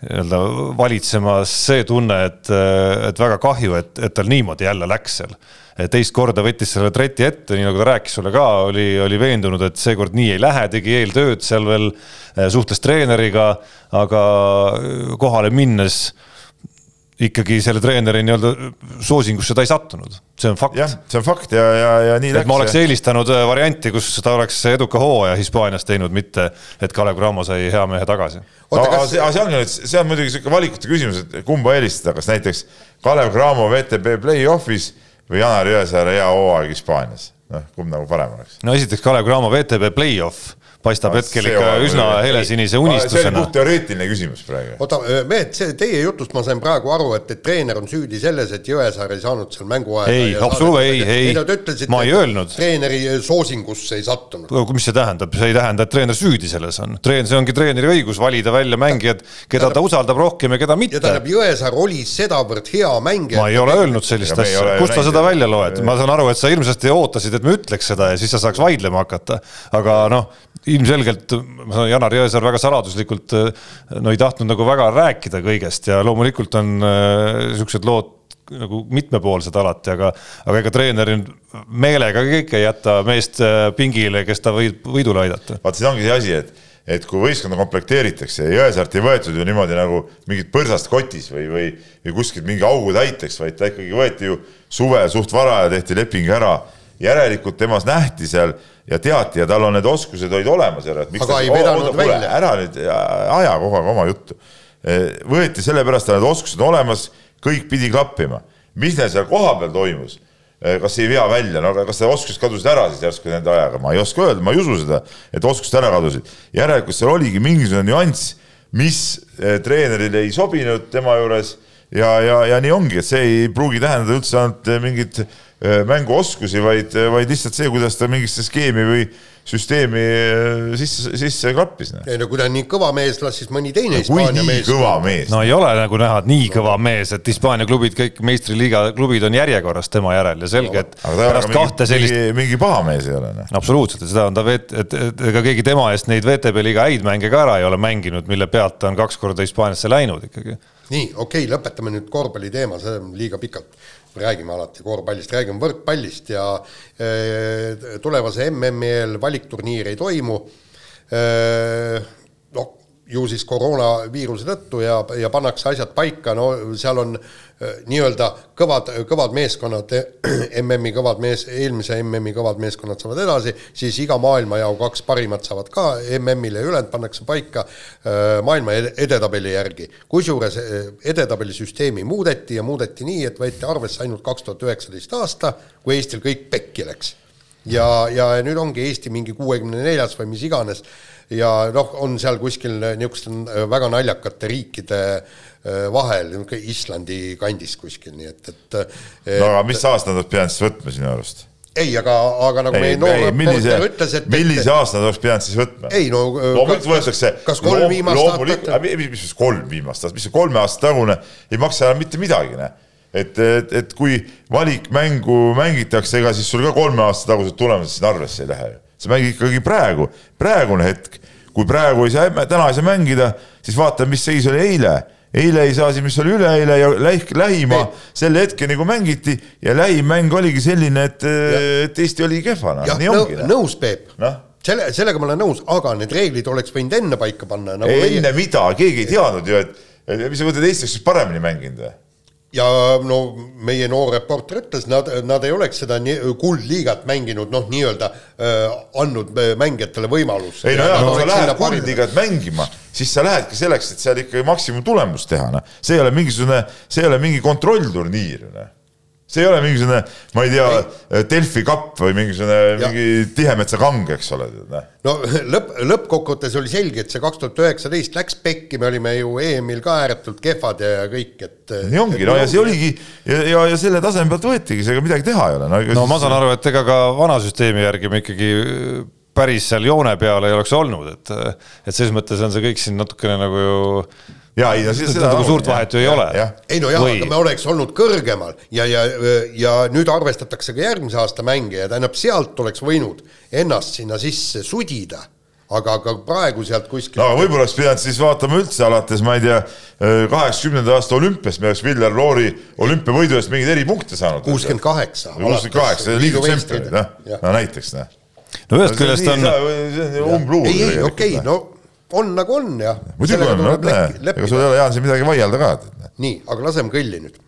nii-öelda valitsemas see tunne, et, et väga kahju, et, et tal niimoodi jälle läks seal. teist korda võttis selle treti ette, nii nagu ta rääkis sulle ka, oli, oli veendunud, et seekord nii ei lähe, tegi eeltööd seal veel, eh, suhtles treeneriga, aga kohale minnes ikkagi selle treeneri nii-öelda soosingusse ta ei sattunud, see on fakt. jah, see on fakt ja, ja, ja nii läks. ma oleks eelistanud eh, varianti, kus ta oleks eduka hooaja Hispaanias teinud, mitte et Kalev Cramo sai hea mehe tagasi. aga see, see ongi nüüd, see on muidugi sihuke valikute küsimus, et kumba eelistada, kas näiteks Kalev Cramo VTB play-off'is või Janar Jõesaare hea hooaeg Hispaanias, noh, kumb nagu parem oleks? no esiteks Kalev Cramo VTB play-off paistab no, hetkel ikka üsna helesinise unistusena. see oli puhtteoreetiline küsimus praegu. oota, mehed, see teie jutust ma sain praegu aru, et, et treener on süüdi selles, et Jõesaar ei saanud seal mänguaega. ei, absoluutselt ei, ei, ma ei öelnud. treeneri soosingusse ei sattunud. mis see tähendab, see ei tähenda, et treener süüdi selles on. treen-, see ongi treeneri õigus valida välja mängijad, keda ta usaldab rohkem ja keda mitte. ja tähendab, Jõesaar oli sedavõrd hea mängija. ma ei ole öelnud sellist asja, kust sa seda välja loed, ma saan aru, et sa hirmsasti ootasid, et me ütleks seda ja siis sa saaks vaidlema hakata. aga noh, ilmselgelt ma saan, Janar Jõesaar väga saladuslikult no ei tahtnud nagu väga rääkida kõigest ja loomulikult on äh, siuksed lood nagu mitmepoolsed alati, aga, aga ega treener meelega kõik ei jäta meest äh, pingile, kes ta võib võidule aidata. vaat see ongi see asi, et, et kui võistkonda komplekteeritakse ja Jõesaart ei võetud ju niimoodi nagu mingit põrsast kotis või, või, või kuskilt mingi augu täiteks, vaid ta ikkagi võeti ju suve suht vara ja tehti leping ära. Järelikult temas nähti seal ja teati ja tal on need oskused olid olemas ära, et miks aga ta, ei vedanud välja. ära nüüd aja kogu aeg oma juttu. E, võeti sellepärast, et need oskused olemas, kõik pidi klappima. mis neil seal kohapeal toimus? E, kas ei vea välja, no aga kas need oskused kadusid ära siis järsku nende ajaga, ma ei oska öelda, ma ei usu seda, et oskused ära kadusid. järelikult seal oligi mingisugune nüanss, mis e, treenerile ei sobinud tema juures ja, ja, ja nii ongi, et see ei pruugi tähendada üldse ainult mingit mänguoskusi, vaid, vaid lihtsalt see, kuidas ta mingisse skeemi või süsteemi äh, sisse, sisse klappis. ei no kui ta on nii kõva mees, las siis mõni teine no, Hispaania mees. kõva mees. no ei ole nagu näha, et nii kõva mees, et Hispaania klubid, kõik meistriliiga klubid on järjekorras tema järel ja selge, et no, pärast kahte sellist. mingi paha mees ei ole. Noh. absoluutselt, seda on ta, et ega keegi tema eest neid VTB liiga häid mänge ka ära ei ole mänginud, mille pealt ta on kaks korda Hispaaniasse läinud ikkagi. nii, okei okay,, lõpetame nüüd korvpalli teema, see on liiga pikalt räägime alati korvpallist, räägime võrkpallist ja äh, tulevase MM-i eel valikturniir ei toimu äh,. noh, ju siis koroonaviiruse tõttu ja, ja pannakse asjad paika, no seal on äh, nii-öelda kõvad, kõvad meeskonnad, MM-i kõvad mees, eelmise MM-i kõvad meeskonnad saavad edasi, siis iga maailmajao kaks parimat saavad ka MM-ile ja ülejäänud pannakse paika äh, maailma edetabeli järgi. kusjuures edetabelisüsteemi muudeti ja muudeti nii, et võeti arvesse ainult kaks tuhat üheksateist aasta, kui Eestil kõik pekki läks. ja, ja nüüd ongi Eesti mingi kuuekümne neljas või mis iganes ja noh, on seal kuskil niisuguste äh, väga naljakate riikide äh, vahel, niisugune Islandi kandis kuskil, nii et, et äh, no aga mis aasta nad pidanud siis võtma sinu arust? ei, aga, aga nagu ei, meie noor reporter ütles, et millise aasta nad oleks pidanud siis võtma? ei no loomulikult võetakse kas kolm viimast aastat mis, mis kolm viimast aastat, mis see kolme aasta tagune ei maksa enam mitte midagi, näe et, et, et kui valikmängu mängitakse, ega siis sul ka kolme aasta tagused tulemused siin arvesse ei lähe ju sa mängid ikkagi praegu, praegune hetk. kui praegu ei saa, täna ei saa mängida, siis vaata, mis seis oli eile eile ei saa siin, mis oli üleeile ja läh-, lähima selle hetkeni, kui mängiti ja lähim mäng oligi selline, et, et Eesti oli kehva, noh, nii ongi. Noh. nõus, Peep no?. selle, sellega ma olen nõus, aga need reeglid oleks võinud enne paika panna nagu. enne meie... mida, keegi ei teadnud ju, et, et mis sa mõtled, Eesti oleks siis paremini mänginud või? Ja no meie noor reporter ütles, nad, nad ei oleks seda kuldliigat mänginud, noh, nii-öelda äh, andnud äh, mängijatele võimaluse. ei no jaa, kui sa lähed kuldliigat mängima, siis sa lähedki selleks, et seal ikkagi maksimumtulemust teha, noh. see ei ole mingisugune, see ei ole mingi kontrollturniir, noh see ei ole mingisugune, ma ei tea, Delfi kapp või mingisugune ja. mingi Tihemetsa kang, eks ole. no lõpp, lõppkokkuvõttes oli selge, et see kaks tuhat üheksateist läks pekki, me olime ju EM-il ka ääretult kehvad ja kõik, et. nii ongi, no ja see oligi ja, ja, ja selle taseme pealt võetigi, seega midagi teha ei ole no, no ma saan aru, et ega ka vana süsteemi järgi me ikkagi päris seal joone peal ei oleks olnud, et, et selles mõttes on see kõik siin natukene nagu ju ja ei siis seda nagu suurt vahet ju ei ole. ei no jah, aga me oleks olnud kõrgemal ja, ja, ja nüüd arvestatakse ka järgmise aasta mänge ja tähendab, sealt oleks võinud ennast sinna sisse sudida aga, aga praegu sealt kuskilt no aga võib-olla oleks pidanud siis vaatama üldse alates, ma ei tea, kaheksakümnenda aasta olümpiast, me oleks Viljar Loori olümpiavõidu eest mingeid eripunkte saanud. kuuskümmend kaheksa. kuuskümmend kaheksa, liidu tšempionid, noh, no näiteks, noh. no ühest küljest on. see on umbluul. ei, ei, okei okay,, no on nagu on jah. muidugi on, no näe, ega sul ei ole, Jaan, siin midagi vaielda ka. nii, aga laseme kõlli nüüd.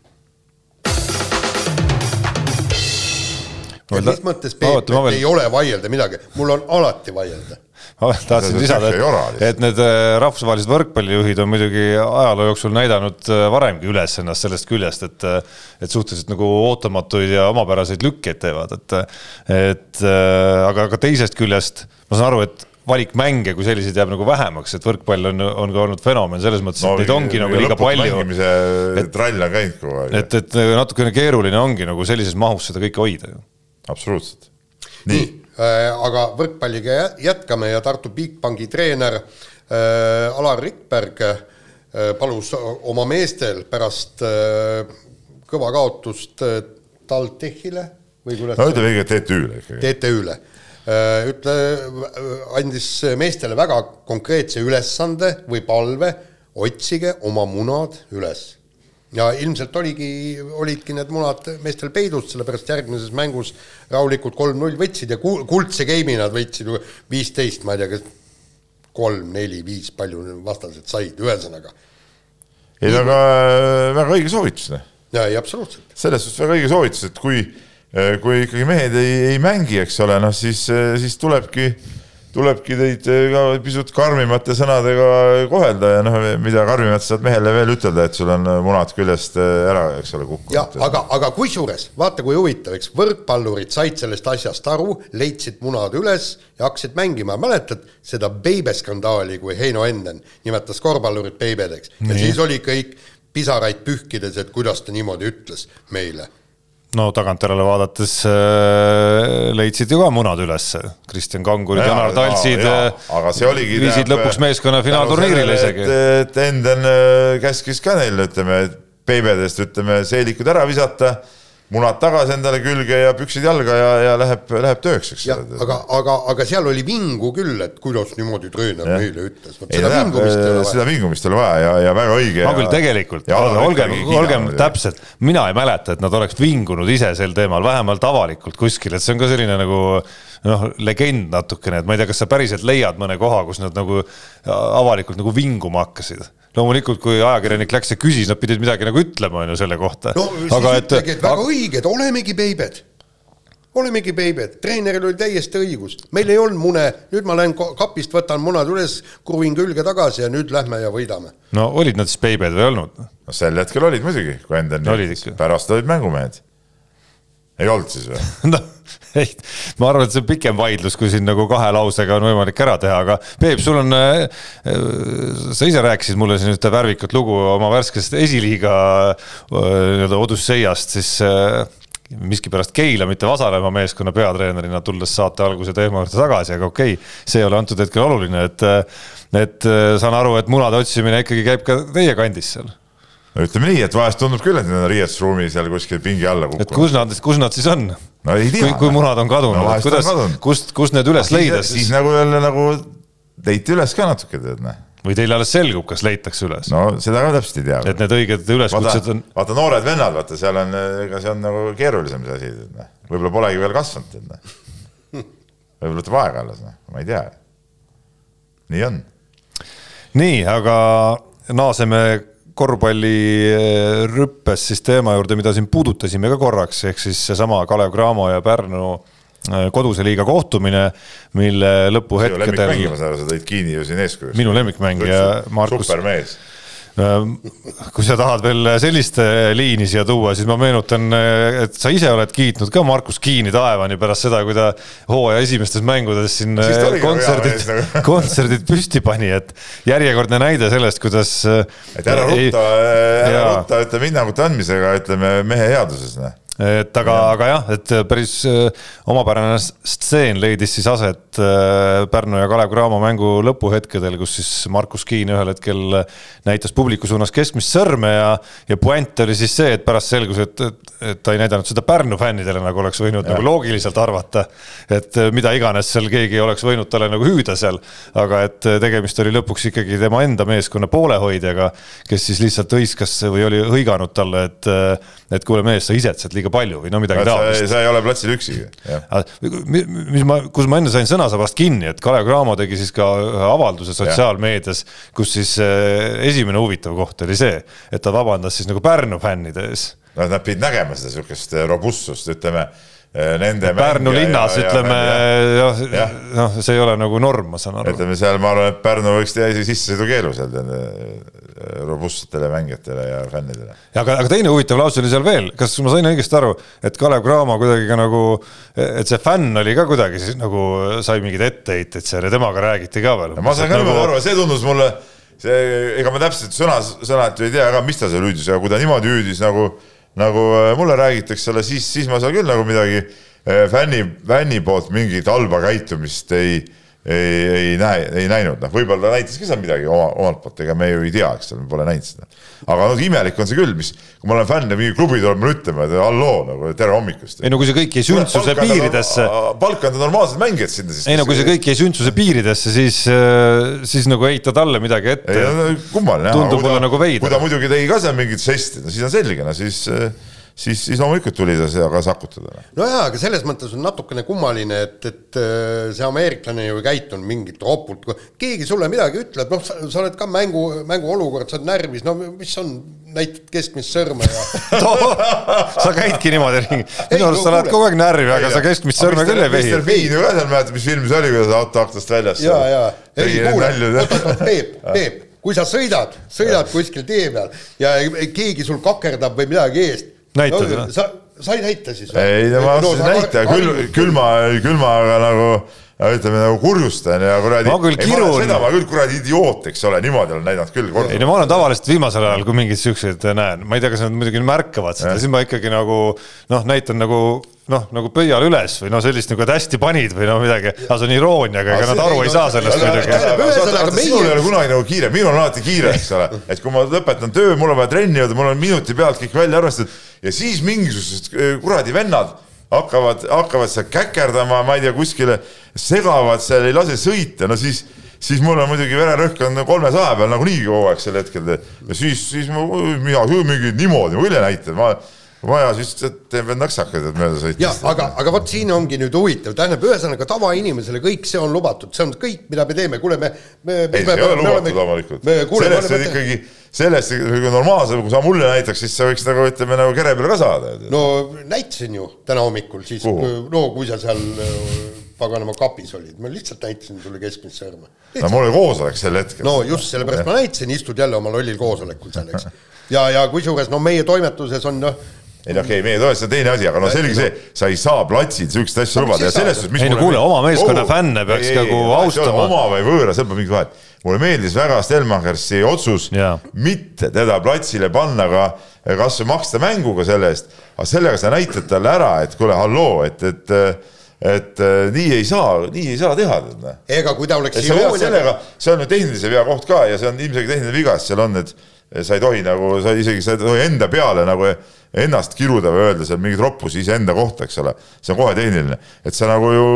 mis mõttes, Peep, et ei ole vaielda midagi, mul on alati vaielda ma tahtsin lisada, et, et need äh, rahvusvahelised võrkpallijuhid on muidugi ajaloo jooksul näidanud äh, varemgi üles ennast sellest küljest, et äh, et suhteliselt nagu ootamatuid ja omapäraseid lükkeid teevad, et et aga ka teisest küljest ma saan aru, et valik mänge kui selliseid jääb nagu vähemaks, et võrkpall on, on ka olnud fenomen selles mõttes no,, et neid ongi nagu liiga palju. trall on käinud kogu aeg. et, et natukene keeruline ongi nagu sellises mahus seda kõike hoida ju. absoluutselt. nii, nii Äh, aga võrkpalliga jätkame ja Tartu Bigbanki treener äh, Alar Rikberg äh, palus oma meestel pärast kõva kaotust TalTechile või kuidas no ütleme õige TTÜ-le ikkagi. TTÜ-le ütle, andis meestele väga konkreetse ülesande või palve, otsige oma munad üles ja ilmselt oligi, olidki need munad meestel peidus, sellepärast järgmises mängus rahulikult kolm-null võtsid ja kuldse game'i nad võitsid viisteist, ma ei tea, kas kolm, neli, viis, palju vastased said, ühesõnaga. ei, aga äh, väga õige soovitus. Noh. jaa, ei absoluutselt. selles suhtes väga õige soovitus, et kui, äh, kui ikkagi mehed ei, ei mängi, eks ole, noh siis, äh, siis tulebki tulebki teid eh, ka pisut karmimate sõnadega kohelda ja noh, mida karmimat saad mehele veel ütelda, et sul on munad küljest ära, eks ole, kukkunud. aga, aga kusjuures vaata, kui huvitav, eks võrkpallurid said sellest asjast aru, leidsid munad üles ja hakkasid mängima, mäletad seda beibeskandaali, kui Heino Enden nimetas korvpallurit beibedeks? Ja siis oli kõik pisaraid pühkides, et kuidas ta niimoodi ütles meile no tagantjärele vaadates äh, leidsid ju ka munad ülesse, Kristjan Kangurid, Janar Taltsid äh, viisid lõpuks meeskonna finaalturniirile isegi. et Enden äh, käskis ka neil, ütleme, peibedest, ütleme, seelikud ära visata munad tagasi endale külge ja püksid jalga ja, ja läheb, läheb tööks, eks. aga, aga, aga seal oli vingu küll, et kuidas niimoodi treener ja. meile ütles. seda vingumist ei ole vaja. seda vingumist ei ole vaja ja, ja väga õige. ma küll tegelikult, olgem, olgem täpsed, mina ei mäleta, et nad oleks vingunud ise sel teemal, vähemalt avalikult kuskil, et see on ka selline nagu noh, legend natukene, et ma ei tea, kas sa päriselt leiad mõne koha, kus nad nagu avalikult nagu vinguma hakkasid loomulikult, kui ajakirjanik läks ja küsis, nad pidid midagi nagu ütlema, on ju, selle kohta. no aga siis ütlegi, et väga aga... õiged, olemegi beibed. olemegi beibed, treeneril oli täiesti õigus, meil ei olnud mune, nüüd ma lähen kapist, võtan munad üles, kruvin külge tagasi ja nüüd lähme ja võidame. no olid nad siis beibed või ei olnud? no sel hetkel olid muidugi, kui Endel no, pärast olid mängumehed. ei olnud siis või ei, ma arvan, et see on pikem vaidlus, kui siin nagu kahe lausega on võimalik ära teha, aga Peep, sul on, äh, sa ise rääkisid mulle siin ühte värvikat lugu oma värskest esiliiga äh, nii-öelda Odusseiast, siis äh, miskipärast Keila, mitte Vasalemma meeskonna peatreenerina, tulles saate alguse teema juurde tagasi, aga okei okay,, see ei ole antud hetkel oluline, et et saan aru, et munade otsimine ikkagi käib ka teie kandis seal no ütleme nii, et vahest tundub küll, et need on riietusruumi seal kuskil pingi alla kukkunud. et kus nad, kus nad siis on? no ei tea. kui, kui munad on kadunud no,, kuidas, kust, kust need üles leida siis? siis nagu jälle nagu leiti üles ka natuke, tead näe või teil alles selgub, kas leitakse üles? no seda ka täpselt ei tea. et need õiged üleskutsed on. vaata noored vennad, vaata seal on, ega see on nagu keerulisem see asi, tead näe. võib-olla polegi veel kasvanud, tead näe. võib-olla võtab aega alles, noh, ma ei tea. nii on. nii, aga naaseme korvpallirüppes siis teema juurde, mida siin puudutasime ka korraks, ehk siis seesama Kalev Cramo ja Pärnu eh, koduse liiga kohtumine, mille lõpuhetkedel. sa tõid Kiini ju siin eeskujuks. minu lemmikmängija Markus. supermees kui sa tahad veel sellist liini siia tuua, siis ma meenutan, et sa ise oled kiitnud ka Markus Kiini taevani pärast seda, kui ta hooaja esimestes mängudes siin kontserdid, kontserdid püsti pani, et järjekordne näide sellest, kuidas. et ära rutta, ära rutta, ütleme hinnangute andmisega, ütleme mehe headuses, noh et aga, aga jah, et päris äh, omapärane stseen leidis siis aset äh, Pärnu ja Kalev Cramo mängu lõpuhetkedel, kus siis Markus Kiin ühel hetkel näitas publiku suunas keskmist sõrme ja, ja puänt oli siis see, et pärast selgus, et, et, et ta ei näidanud seda Pärnu fännidele, nagu oleks võinud ja. nagu loogiliselt arvata. et mida iganes seal keegi oleks võinud talle nagu hüüda seal, aga et tegemist oli lõpuks ikkagi tema enda meeskonna poolehoidjaga, kes siis lihtsalt hõiskas või oli hõiganud talle, et, et kuule mees, sa isetsed liiga palju või no midagi taolist. sa ei ole platsil üksigi. mis ma, kus ma enne sain sõnasabast kinni, et Kalev Cramo tegi siis ka ühe avalduse sotsiaalmeedias, kus siis eh, esimene huvitav koht oli see, et ta vabandas siis nagu Pärnu fännide ees. no nad pidid nägema seda sihukest robustsust, ütleme nende Pärnu linnas ja, ütleme jah ja., noh, see ei ole nagu norm, ma saan aru. ütleme seal, ma arvan, et Pärnu võiks teha isegi sissesõidukeelu seal eh, robustsetele mängijatele ja fännidele. aga, aga teine huvitav lause oli seal veel, kas ma sain õigesti aru, et Kalev Cramo kuidagi ka nagu, et see fänn oli ka kuidagi siis nagu sai mingeid etteheiteid seal ja temaga räägiti ka veel. ma sain ka nagu... aru, see tundus mulle, see, ega ma täpselt sõna, sõnalt ei tea ka, mis ta seal hüüdis, aga kui ta niimoodi hüüdis nagu nagu äh, mulle räägitakse, siis, siis ma seal küll nagu midagi äh, fänni, fänni poolt mingit halba käitumist ei ei, ei näe, ei näinud, noh, võib-olla ta näitas ka seal midagi oma, omalt poolt, ega me ju ei tea, eks ole, me pole näinud seda. aga noh, imelik on see küll, mis, kui ma olen fänn ja mingi klubi tuleb mulle ütlema, et halloo nagu tere hommikust. ei no kui see kõik jäi sündsuse piiridesse. palka anda normaalsed mängijad sinna siis. ei no kui see kõik jäi sündsuse piiridesse, siis, äh, siis nagu heita talle midagi ette. ei no kummaline tundub mulle nagu veider. kui ta muidugi tegi ka seal mingit žesti, no siis on selge, no siis äh, siis, siis loomulikult tuli ta seda ka sakutada. no jaa, aga selles mõttes on natukene kummaline, et, et äh, see ameeriklane ju ei käitunud mingit ropult, keegi sulle midagi ütleb, noh, sa oled ka mängu, mänguolukord, sa oled närvis, no mis on, näitad keskmist sõrme ja sa käidki niimoodi ringi, minu arust sa lähed kogu aeg närvi, aga ei, sa keskmist sõrme küll ei vehi. Mr Bean ju ka seal mäletad, mis film see oli, kuidas auto aknast väljas. ja, ja, ei kuule, oot, oot, oot, Peep, Peep kui sa sõidad, sõidad kuskil tee peal ja keegi sul kakerdab või midagi eest, näitad no,? sa, sa ei näita siis või? ei, ma tahtsin no, näita, küll, külma, külmaga nagu ütleme nagu kurjustan ja kuradi. ma küll kirun. seda ma küll kuradi idioot, eks ole, niimoodi olen näidanud küll. ei no ma olen tavaliselt viimasel ajal, kui mingeid siukseid näen, ma ei tea, kas nad muidugi märkavad seda, siis ma ikkagi nagu noh, näitan nagu noh, nagu pöial üles või no sellist nagu, et hästi panid või no midagi, aga see on irooniaga, ega nad aru ei saa sellest muidugi. minul ei ole kunagi nagu kiire, minul on alati kiire, eks ole, et kui ma lõpetan töö, mul on vaja trenni jõuda, mul on minuti pealt kõik välja arvestatud ja siis mingisugused kuradi vennad hakkavad, hakkavad seal käkerdama, ma ei tea, kuskile segavad seal, ei lase sõita, no siis siis mul on muidugi vererõhk on kolmesaja peal nagunii kogu aeg sel hetkel. Ja siis, siis ma, mina mingi niimoodi, ma küll ei näita, ma vaja, siis teeb veel nõksakaid, et mööda sõita. jah, aga, aga vot siin ongi nüüd huvitav, tähendab, ühesõnaga tavainimesele kõik see on lubatud, see on kõik, mida me teeme, kuule, me, me. ei, see ei ole lubatud loomulikult. sellest võib ikkagi, sellest kui normaalse, kui sa mulle näitaks, siis sa võiks nagu ütleme nagu kere peale ka saada. no näitasin ju täna hommikul siis, no kui sa seal paganama kapis olid, ma lihtsalt näitasin sulle keskmist sõrme. no mul oli koosolek sel hetkel. no just, sellepärast ma näitasin, istud jälle oma lollil koosolekul seal, eks. ja, ja kusjuures no meie toimetuses on noh ei no okei okay,, meie toetus on teine asi, aga no selge see, sa ei saa platsil siukest asja lubada ja selles suhtes, mis ei no kuule, oma meeskonna fänne peaks nagu austama. oma või võõra, seal pole mingit vahet. mulle meeldis väga Stelmachersi otsus ja. mitte teda platsile panna, aga kas või maksta mänguga selle eest, aga sellega sa näitad talle ära, et kuule, halloo, et, et et nii ei saa, nii ei saa teha. ega kui ta oleks see on ju tehnilise vea koht ka ja see on ilmselgelt tehniline viga, sest seal on, et sa ei tohi nagu, sa isegi, sa ei tohi enda peale nagu ennast kiruda või öelda seal mingeid roppusi iseenda kohta, eks ole. see on kohe tehniline, et sa nagu ju,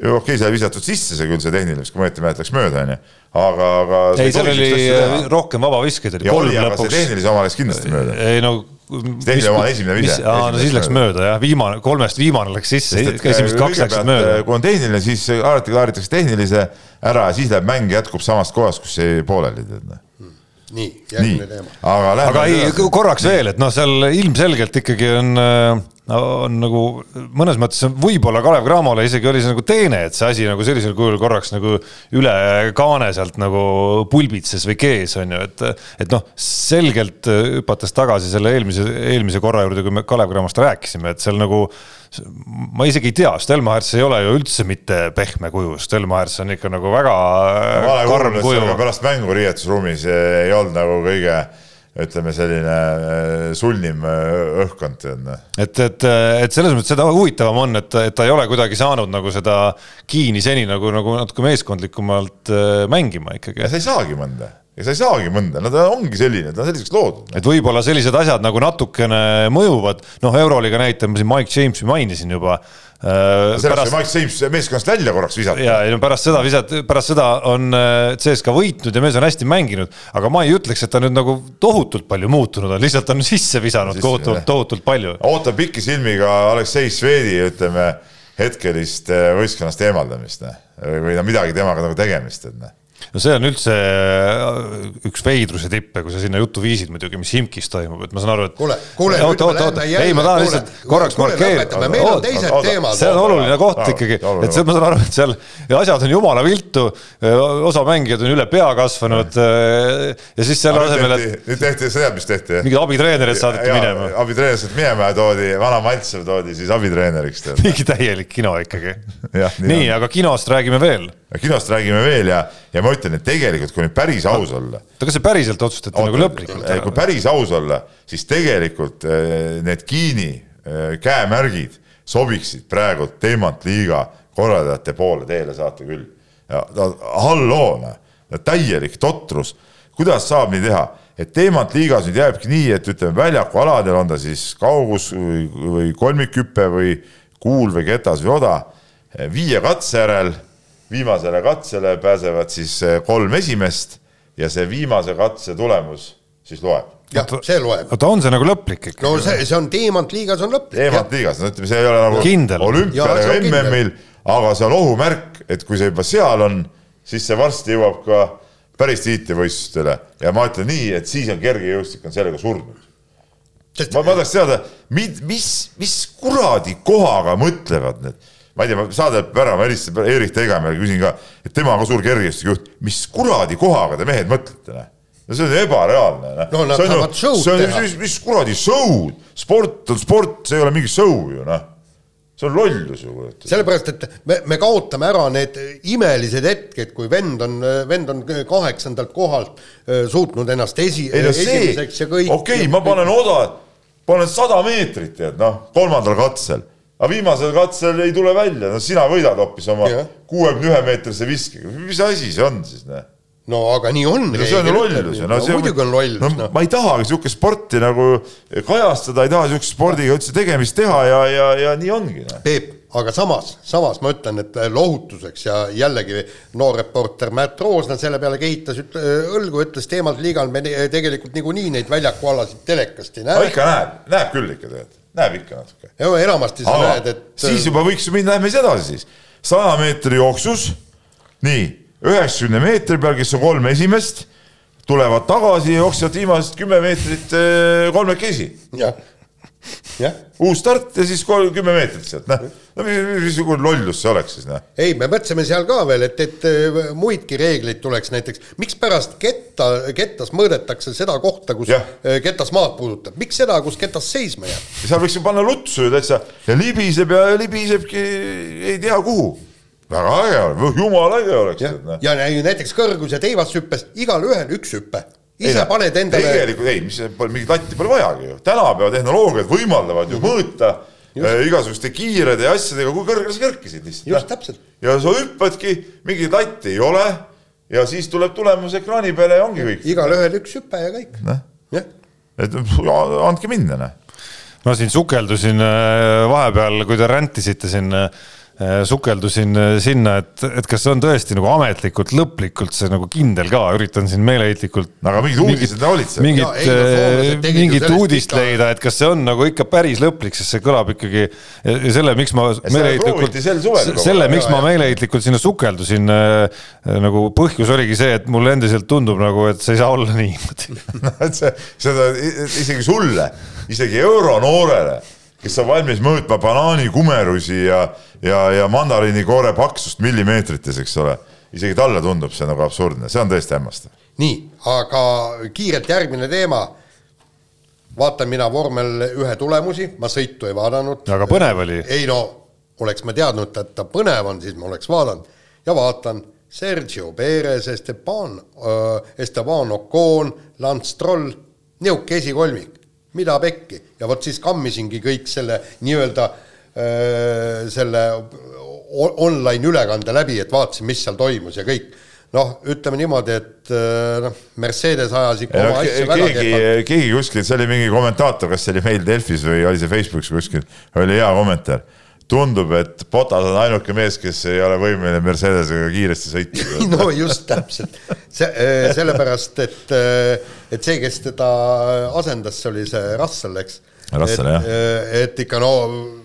ju okei okay,, sa ei visatud sisse see küll, see tehniline, kui ma õieti mäletaks mööda, onju. aga, aga. ei, seal oli rohkem vabaviskeid oli kolm lõpuks. tehnilise oma läks kindlasti mööda. ei no tehniline oma esimene vise. aa, no siis läks mööda jah, viimane, kolmest viimane läks sisse, esimesed kaks läksid mööda. kui on tehniline, siis alati klaaritakse tehnilise ära ja siis läheb mäng jätkub samast kohast, kus see pooleli, tead noh nii, järgmine teema. aga, aga ei, korraks veel, et noh, seal ilmselgelt ikkagi on, äh, on nagu mõnes mõttes võib-olla Kalev Cramole isegi oli see nagu teene, et see asi nagu sellisel kujul korraks nagu üle kaane sealt nagu pulbitses või kees on ju, et, et noh, selgelt hüpates tagasi selle eelmise, eelmise korra juurde, kui me Kalev Cramost rääkisime, et seal nagu ma isegi ei tea, Stelmachers ei ole ju üldse mitte pehme kuju, Stelmachers on ikka nagu väga karm kuju. pärast mängu riietusruumis ei olnud nagu kõige ütleme selline äh, sulnim äh, õhkkond noh. et, et, et selles mõttes seda huvitavam on, et, et ta ei ole kuidagi saanud nagu seda kiini seni nagu, nagu natuke meeskondlikumalt äh, mängima ikkagi. sa ei saagi mõnda ja sa ei saagi mõnda, no ta ongi selline, ta on selliseks loodud. et võib-olla sellised asjad nagu natukene mõjuvad, noh, Euroliiga näitel ma siin Mike Jamesi mainisin juba Äh, sellest sai Mike James meeskonnast välja korraks visata. ja, ei no pärast seda visat-, pärast seda on äh, CSKA võitnud ja mees on hästi mänginud, aga ma ei ütleks, et ta nüüd nagu tohutult palju muutunud on, lihtsalt on sisse visanud sisse, tohutult, tohutult palju. ootab pikisilmiga Aleksei Svedi, ütleme, hetkelist äh, võistkonnast eemaldamist või no midagi temaga nagu tegemist, et noh no see on üldse äh, üks veidruse tippe, kui sa sinna juttu viisid muidugi, mis Imkis toimub, et ma saan aru, et. kuule, kuule, nüüd me läheme jälle. ei, ma tahan lihtsalt korraks markeerida. meil on teised teemad. see on oluline koht ikkagi, et see, ma saan aru, et seal asjad on jumala viltu. osa mängijaid on üle pea kasvanud. Ja siis selle asemel, et. nüüd tehti, tead, mis tehti? mingid abitreenerid saadeti minema. abitreener saati minema ja toodi, vana Maltsev toodi siis abitreeneriks. mingi täielik kino ikkagi. nii, aga kinost räägime veel kinost räägime veel ja, ja ma ütlen, et tegelikult, kui nüüd päris aus olla. oota, kas see päriselt otsustati Oota, nagu lõplikult ära? kui päris aus olla, siis tegelikult eh, need Kiini eh, käemärgid sobiksid praegu teemantliiga korraldajate poole teele saata küll. halloo, noh, täielik totrus. kuidas saab nii teha, et teemantliigas nüüd jääbki nii, et ütleme, väljakualadel on ta siis kaugus või, või kolmikhüpe või kuul või ketas või oda, viie katse järel viimasele katsele pääsevad siis eh, kolm esimest ja see viimase katse tulemus siis loeb. jah, see loeb. oota, on see nagu lõplik ikka? no see, see on teemantliigas on lõplik. teemantliigas, no ütleme, see ei ole nagu olümpial ega MM-il, aga see on ohumärk, et kui see juba seal on, siis see varsti jõuab ka päris tiitlivõistlustele ja ma ütlen nii, et siis on kergejõustik on sellega surnud. Ma, ma tahaks teada, mis, mis kuradi kohaga mõtlevad need ma ei tea, saade läheb ära, ma helistasin Eerik Tegemäele, küsin ka, et tema on ka suur kergejõustikujuht, mis kuradi kohaga te mehed mõtlete, noh? no see on ebareaalne, noh. no nad tahavad show'd teha. mis, mis kuradi show'd, sport on sport, see ei ole mingi show ju, noh see on lollus ju. sellepärast, et me, me kaotame ära need imelised hetked, kui vend on, vend on kaheksandalt kohalt äh, suutnud ennast esi, ei, no esimeseks ja kõik. okei okay,, ma panen oda, panen sada meetrit, tead noh, kolmandal katsel aga viimasel katsel ei tule välja, no sina võidad hoopis oma kuuekümne ühe meetrise viskega, mis asi see on siis, noh? no aga nii on. no see on ju lollus ju, no, no muidugi on lollus. no, no ma ei tahagi niisugust sporti nagu kajastada, ei taha niisuguse spordiga üldse tegemist teha ja, ja, ja nii ongi no.. Peep, aga samas, samas ma ütlen, et lohutuseks ja jällegi noor reporter Märt Roosna selle peale kehitas üt, õlgu, ütles teemalt liigal me tegelikult niikuinii neid väljakualasid telekast ei näe. ikka näeb, näeb küll ikka tegelikult näeb ikka natuke. ja enamasti sa näed, et. siis juba võiks ju minna, lähme siis edasi siis. saja meetri jooksus, nii, üheksakümne meetri peal, kes on kolm esimest, tulevad tagasi jooksevad viimased kümme meetrit eh, kolmekesi. jah uus start ja siis kolm, kümme meetrit sealt, noh. no missugune lollus see oleks siis, noh. ei, me mõtlesime seal ka veel, et, et äh, muidki reegleid tuleks näiteks, mikspärast ketta, kettas mõõdetakse seda kohta, kus ja. Äh, ketas maad puudutab, miks seda, kus ketas seisma jääb? seal võiks ju panna lutsu ju täitsa ja libiseb ja libisebki ei tea kuhu väga äge, jumala äge oleks. ja, noh. ja näiteks kõrgus- ja teivashüppes igalühel üks hüpe ise ei, paned endale. tegelikult ei, mis mingit latti pole vajagi ju, tänapäeva tehnoloogiad võimaldavad ju mõõta äh, igasuguste kiirede asjadega, kui kõrgele sa kerkisid lihtsalt. just täpselt. ja sa hüppadki, mingit latti ei ole ja siis tuleb tulemus ekraani peale ja ongi kõik. igalühel üks hüpe ja kõik. jah, et andke minna, noh. ma siin sukeldusin äh, vahepeal, kui te rändisite siin Äh, sukeldusin äh, sinna, et, et kas see on tõesti nagu ametlikult, lõplikult see nagu kindel ka, üritan siin meeleheitlikult. aga mingid uudised olid seal. mingit, äh, mingit uudist ikka... leida, et kas see on nagu ikka päris lõplik, sest see kõlab ikkagi selle, miks ma meeleheitlikult, selle, miks ma meeleheitlikult sinna sukeldusin nagu põhjus oligi see, et mulle endiselt tundub nagu, et see ei saa olla niimoodi et see, seda isegi sulle, isegi euronoorele kes on valmis mõõtma banaanikumerusi ja, ja, ja mandariinikoore paksust millimeetrites, eks ole. isegi talle tundub see nagu absurdne, see on tõesti hämmastav. nii, aga kiirelt järgmine teema. vaatan mina vormel ühe tulemusi, ma sõitu ei vaadanud. aga põnev oli. ei no, oleks ma teadnud, et ta põnev on, siis ma oleks vaadanud ja vaatan. Sergio Perez, Esteban äh,, Esteban Ocon, Lance Stroll nihuke esikolmik, mida pekki ja vot siis kammisingi kõik selle nii-öelda selle online ülekande läbi, et vaatasin, mis seal toimus ja kõik. noh, ütleme niimoodi, et noh, Mercedes ajas ikka oma asja väga keegi kehvalt., keegi kuskil, see oli mingi kommentaator, kas see oli meil Delfis või oli see Facebookis kuskil, oli hea kommentaar tundub, et Botas on ainuke mees, kes ei ole võimeline Mercedesega kiiresti sõita. no just täpselt, see, sellepärast et, et see, kes teda asendas, see oli see Russell, eks. Russell, et, jah. et ikka no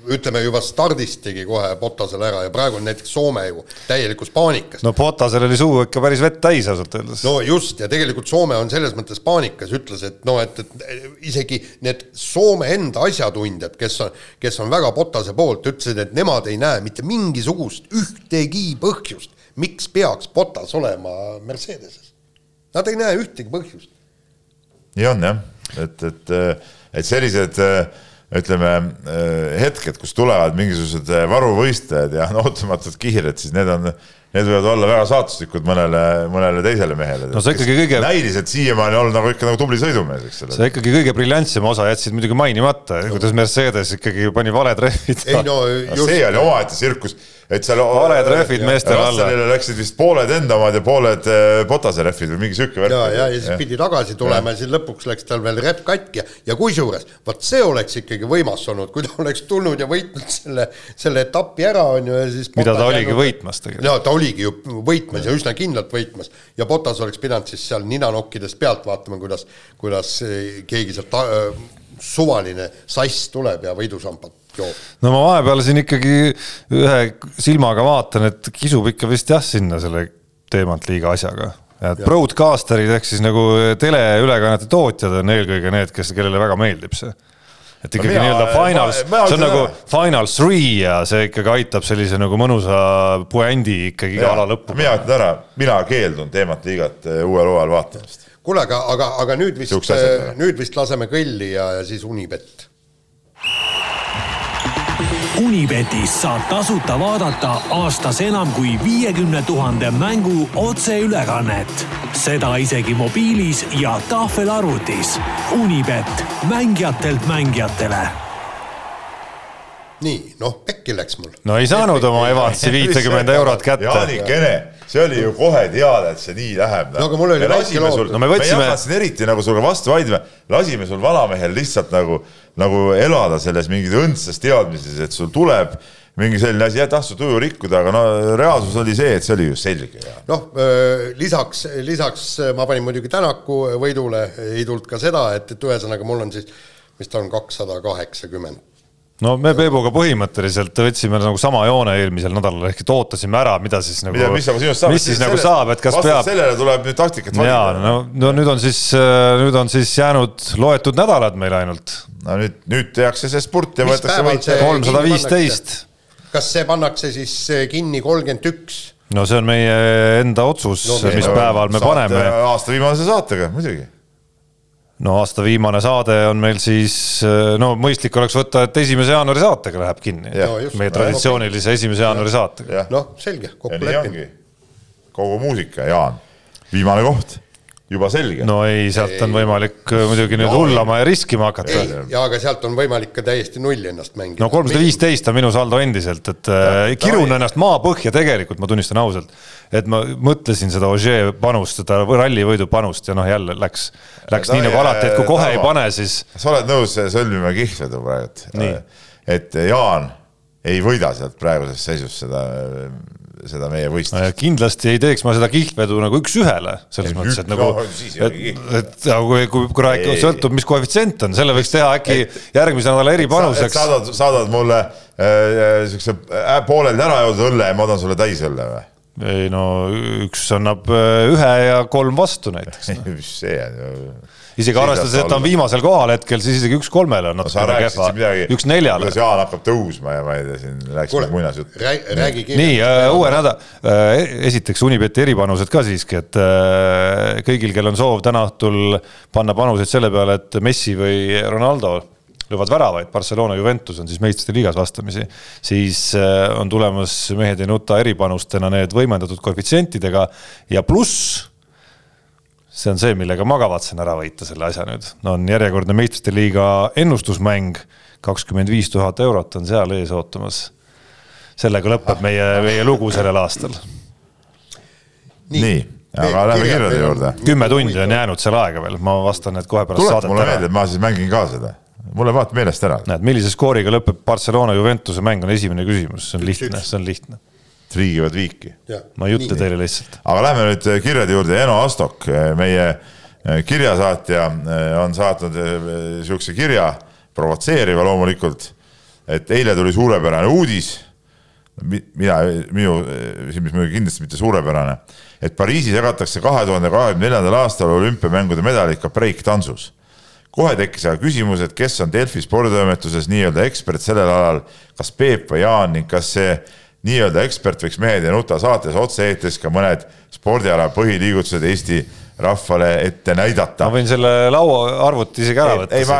ütleme juba stardist tegi kohe Botasele ära ja praegu on näiteks Soome ju täielikus paanikas. no Potasel oli suu ikka päris vett täis ausalt öeldes no.. no just ja tegelikult Soome on selles mõttes paanikas, ütles, et noh, et, et isegi need Soome enda asjatundjad, kes on, kes on väga Botase poolt, ütlesid, et nemad ei näe mitte mingisugust ühtegi põhjust, miks peaks Botas olema Mercedeses. Nad ei näe ühtegi põhjust. nii on jah, et, et, et sellised ütleme hetked, kus tulevad mingisugused varuvõistlejad ja on ootamatult kiired, siis need on, need võivad olla väga saatuslikud mõnele, mõnele teisele mehele. No see ikkagi kõige- näiliselt siiamaani olnud nagu ikka nagu tubli sõidumees, eks ole. see ikkagi kõige briljantsem osa jätsid muidugi mainimata, kuidas Mercedes ikkagi pani valed rehvid. ei no just... just see oli omaette tsirkus, et seal Valed rehvid meestele alla. Läksid vist pooled enda omad ja pooled eh, Botase rehvid või mingi sihuke värk. ja, ja, ja siis pidi tagasi tulema ja siis lõpuks läks tal veel rep katki ja, ja kusjuures vot see oleks ikkagi võimas olnud, kui ta oleks tulnud ja võitnud selle, selle etapi ära, on ju, ja siis mida ta oligi jäänud- võitmas tegelikult. no ta oligi ju võitmas ja üsna kindlalt võitmas ja Botas oleks pidanud siis seal ninanokkidest pealt vaatama, kuidas, kuidas eh, keegi sealt ta- suvaline sass tuleb ja võidušampat joob. no ma vahepeal siin ikkagi ühe silmaga vaatan, et kisub ikka vist jah sinna selle teemant liiga asjaga. et broadcaster'id ehk siis nagu teleülekannete tootjad on eelkõige need, kes, kellele väga meeldib see. et ikkagi nii-öelda finals, see on nagu final three ja see ikkagi aitab sellise nagu mõnusa puändi ikkagi iga ala lõppu. mina ütlen ära, mina keeldun teemat liigat eh, uuel hooajal vaatamast. kuule, aga, aga, aga nüüd vist või? nüüd vist laseme kõlli ja, ja siis Unibet. Unibetis saab tasuta vaadata aastas enam kui viiekümne tuhande mängu otseülekannet. seda isegi mobiilis ja tahvelarvutis. Unibet, mängijatelt mängijatele nii, noh, pekki läks mul. no ei saanud oma Evansi viitekümmend eurot kätte. Jaanikene, see oli ju kohe teada, et see nii läheb. No aga mul oli väike lootus. No me võtsime- me ei hakanud siin eriti nagu sulle vastu vaidlema, lasime sul vanamehel lihtsalt nagu, nagu elada selles mingis õndsas teadmises, et sul tuleb mingi selline asi, jah, tahtsid tuju rikkuda, aga no reaalsus oli see, et see oli ju selge noh, lisaks, lisaks ma panin muidugi Tänaku võidule, ei tulnud ka seda, et, et ühesõnaga mul on siis, mis ta on, kakssada kaheksakümmend. No me Peebuga põhimõtteliselt võtsime nagu sama joone eelmisel nädalal ehk et ootasime ära, mida siis nagu, mis sinust saab? mis siis nagu saab, et kas peab sellele tuleb nüüd taktikat ja no, no nüüd on siis, nüüd on siis jäänud loetud nädalad meil ainult, no nüüd, nüüd tehakse see spurt ja Mis võetakse võit kolmsada viisteist. kas see pannakse siis kinni kolmkümmend üks? no see on meie enda otsus No mis no, päeval me paneme. aasta viimase saatega, muidugi. No aasta viimane saade on meil siis, no mõistlik oleks võtta, et esimese jaanuari saatega läheb kinni. Meie traditsioonilise esimese jaanuari saatega. jah, noh, selge, kokku leppinud kogu muusika, Jaan, viimane koht, juba selge. no ei, sealt on võimalik äh, muidugi nüüd hullama ja riskima hakata ei, ja aga sealt on võimalik ka täiesti nulli ennast mängida. no kolmsada viisteist on minu saldo endiselt, et äh, kirun ennast maapõhja tegelikult, ma tunnistan ausalt. et ma mõtlesin seda Ogier panust, seda rallivõidu panust ja noh, jälle läks, läks Ja nii ta- nagu alati, et kui kohe ei Tarmo, pane, siis sa oled nõus sõlmima kihlvedu praegu et Jaan ei võida sealt praeguses seisus seda, seda meie võistlust. äh, kindlasti ei teeks ma seda kihlvedu nagu üks-ühele, selles Ei, mõttes, et nagu no,, et et aga kui, kui, kui rääkida, sõltub, mis koefitsient on, selle võiks teha äkki järgmise nädala eripanuseks. saadad, saadad mulle äh, siukse äh, pooleldi ära joodud õlle ja ma tahan sulle täisõlle või? ei no üks annab äh, ühe ja kolm vastu näiteks. mis see on ju. Isegi arvestades, et ta on viimasel kohal hetkel, siis isegi üks kolmele on no natukene rääkisid kehva üks neljale kuidas. Jaan hakkab tõusma ja ma ei tea, siin rääkisime kuule, muinasjuttu. räägi nii, uue nädala, esiteks Unibeti eripanused ka siiski, et äh, kõigil, kel on soov täna õhtul panna panuseid selle peale, et Messi või Ronaldo löövad väravaid, Barcelona, Juventus on siis meistrite liigas vastamisi, siis äh, on tulemas Mehed ei nuta eripanustena need võimendatud koefitsientidega ja pluss see on see, millega ma kavatsen ära võita selle asja nüüd, on järjekordne meistrite liiga ennustusmäng, kakskümmend viis tuhat eurot on seal ees ootamas. sellega lõpeb meie, meie lugu sellel aastal. nii, nii., aga lähme kirjade juurde. kümme tundi on jäänud seal aega veel, ma vastan need kohe pärast saadet ära. mulle meelde, et ma siis mängin ka seda mulle vaata meelest ära. näed, millise skooriga lõpeb Barcelona Juventuse mäng, on esimene küsimus, see on lihtne, see on lihtne triigivad viiki. ma ei ütle teile lihtsalt. aga lähme nüüd äh, kirjade juurde, Eno Astok, äh, meie äh, kirjasaatja on saatnud sihukese kirja, provotseeriva loomulikult, et eile tuli suurepärane uudis, mina, minu silmis muidugi kindlasti mitte suurepärane, et Pariisis jagatakse kahe tuhande kahekümne neljandal aastal olümpiamängude medalid ka breiktantsus kohe tekkis aga küsimus, et kes on Delfi sporditoimetuses nii-öelda ekspert sellel alal, kas Peep või Jaan ning kas see nii-öelda ekspert võiks Mehed ei nuta saates otse-eetris ka mõned spordiala põhiliigutused Eesti rahvale ette näidata. ma võin selle lauaarvuti isegi ära võtta. ei, ma,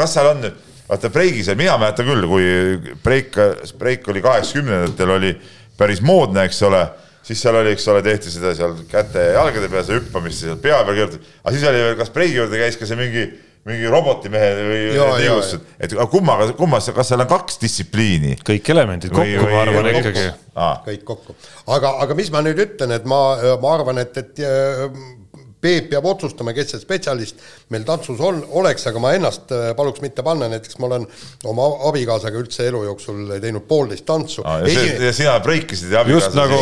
kas seal on nüüd, vaata breigis, mina mäletan küll, kui breik, breik oli kaheksakümnendatel oli päris moodne, eks ole siis seal oli, eks ole, tehti seda seal käte ja jalgade peal, seda hüppamist, seal pea peal kirjutati, aga siis oli veel, kas breigi juurde käis ka see mingi mingi robotimehed või liigustused, et kummaga, kummas, kas seal on kaks distsipliini? kõik elemendid kokku, ma arvan ikkagi. kõik kokku, aga, aga mis ma nüüd ütlen, et ma, ma arvan, et, et Peep peab otsustama, kes see spetsialist meil tantsus on, oleks, aga ma ennast äh, paluks mitte panna, näiteks ma olen oma abikaasaga üldse elu jooksul teinud poolteist tantsu ah,. ja, Esi... ja sina breikisid ja abikaasa. just nagu,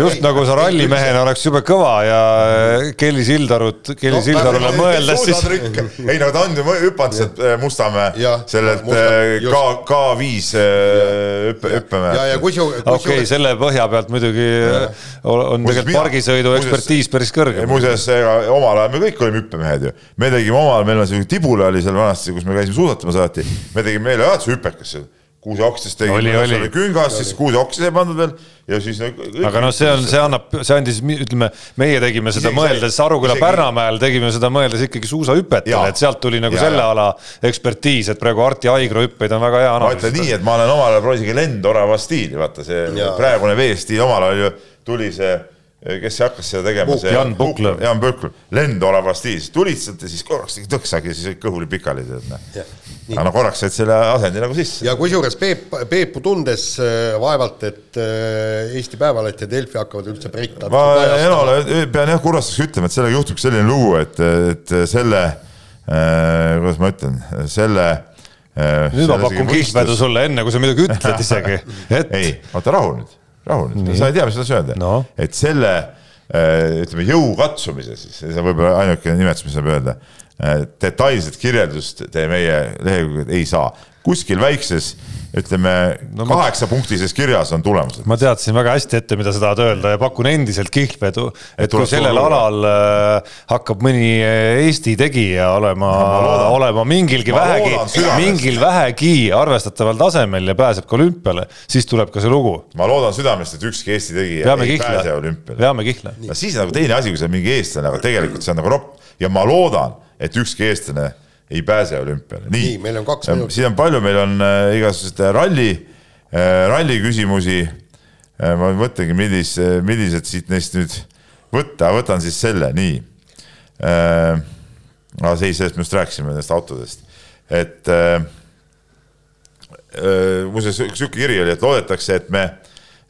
just ei, nagu sa rallimehena oleks jube kõva ja äh, Kelly Sildarut, Kelly no, Sildarule mõeldes siis. ei no ta on ju hüpanud sealt äh, Mustamäe sellelt K, K5 hüppe, hüppemäe. ja, ja kusjuures. okei selle põhja pealt muidugi on tegelikult pargisõidu ekspertiis päris kõrge. muuseas ega omal ajal me kõik olime hüppemehed ju. me tegime omal, meil on selline Tibula oli seal vanasti, kus me käisime suusatamas alati, me tegime meeleavalduse hüpekas seal kuuseoksest tegime, oli, oli. küngas, siis kuuseoksis ei pandud veel ja siis no,. aga noh, see on, see annab, see andis, ütleme, meie tegime seda isegi, mõeldes Aruküla isegi... Pärnamäel tegime seda mõeldes ikkagi suusahüpetele, et sealt tuli nagu ja, selle ja. ala ekspertiis, et praegu Arti Aigro hüppeid on väga hea analüüsida. ma ütlen nii, et ma olen omal ajal proovinud isegi lendorava stiili, vaata see ja. praegune veestiil omal ajal ju tuli see kes hakkas seda tegema, see Jan Puklev, Jan Puklev, lendorava stiilis, tulistad ja siis korraks tegid tõksagi ja siis kõhuli pikali tead noh. aga no korraks said selle asendi nagu sisse. ja kusjuures Peep, Peepu tundes äh, vaevalt, et äh, Eesti Päevaleht ja Delfi hakkavad üldse breik ma Enole pean jah kurvastuseks ütlema, et sellega juhtub selline lugu, et, et selle äh,, kuidas ma ütlen, selle äh, nüüd ma pakun kihlvedu sulle, enne kui sa midagi ütled isegi, et ei, oota rahu nüüd rahu nüüd, sa ei tea, mis tahtsin öelda no., et selle äh, ütleme jõu katsumise siis, see on võib-olla ainukene nimetus, mis saab öelda. Äh, detailset kirjeldust te meie leheküljel ei saa, kuskil väikses ütleme no, kaheksapunktises kirjas on tulemused. ma teadsin väga hästi ette, mida sa tahad öelda ja pakun endiselt kihlvedu, et, kui sellel alal äh, hakkab mõni äh, Eesti tegija olema olema mingilgi ma vähegi, mingil vähegi arvestataval tasemel ja pääseb ka olümpiale, siis tuleb ka see lugu. ma loodan südamest, et ükski Eesti tegija Peame ei kihla. pääse olümpiale. peame kihla. no siis nagu teine asi, kui sa mingi eestlane, aga tegelikult see on nagu ropp ja ma loodan, et ükski eestlane ei pääse olümpiale. nii, nii, meil on kaks minutit. siin on palju, meil on äh, igasuguseid äh, ralli äh,, ralli küsimusi. Ma mõtlengi, millis, millised siit neist nüüd võtta, võtan siis selle, nii. Aga see, sellest me just rääkisime, nendest autodest, et muuseas, sihuke kiri oli, et loodetakse, et me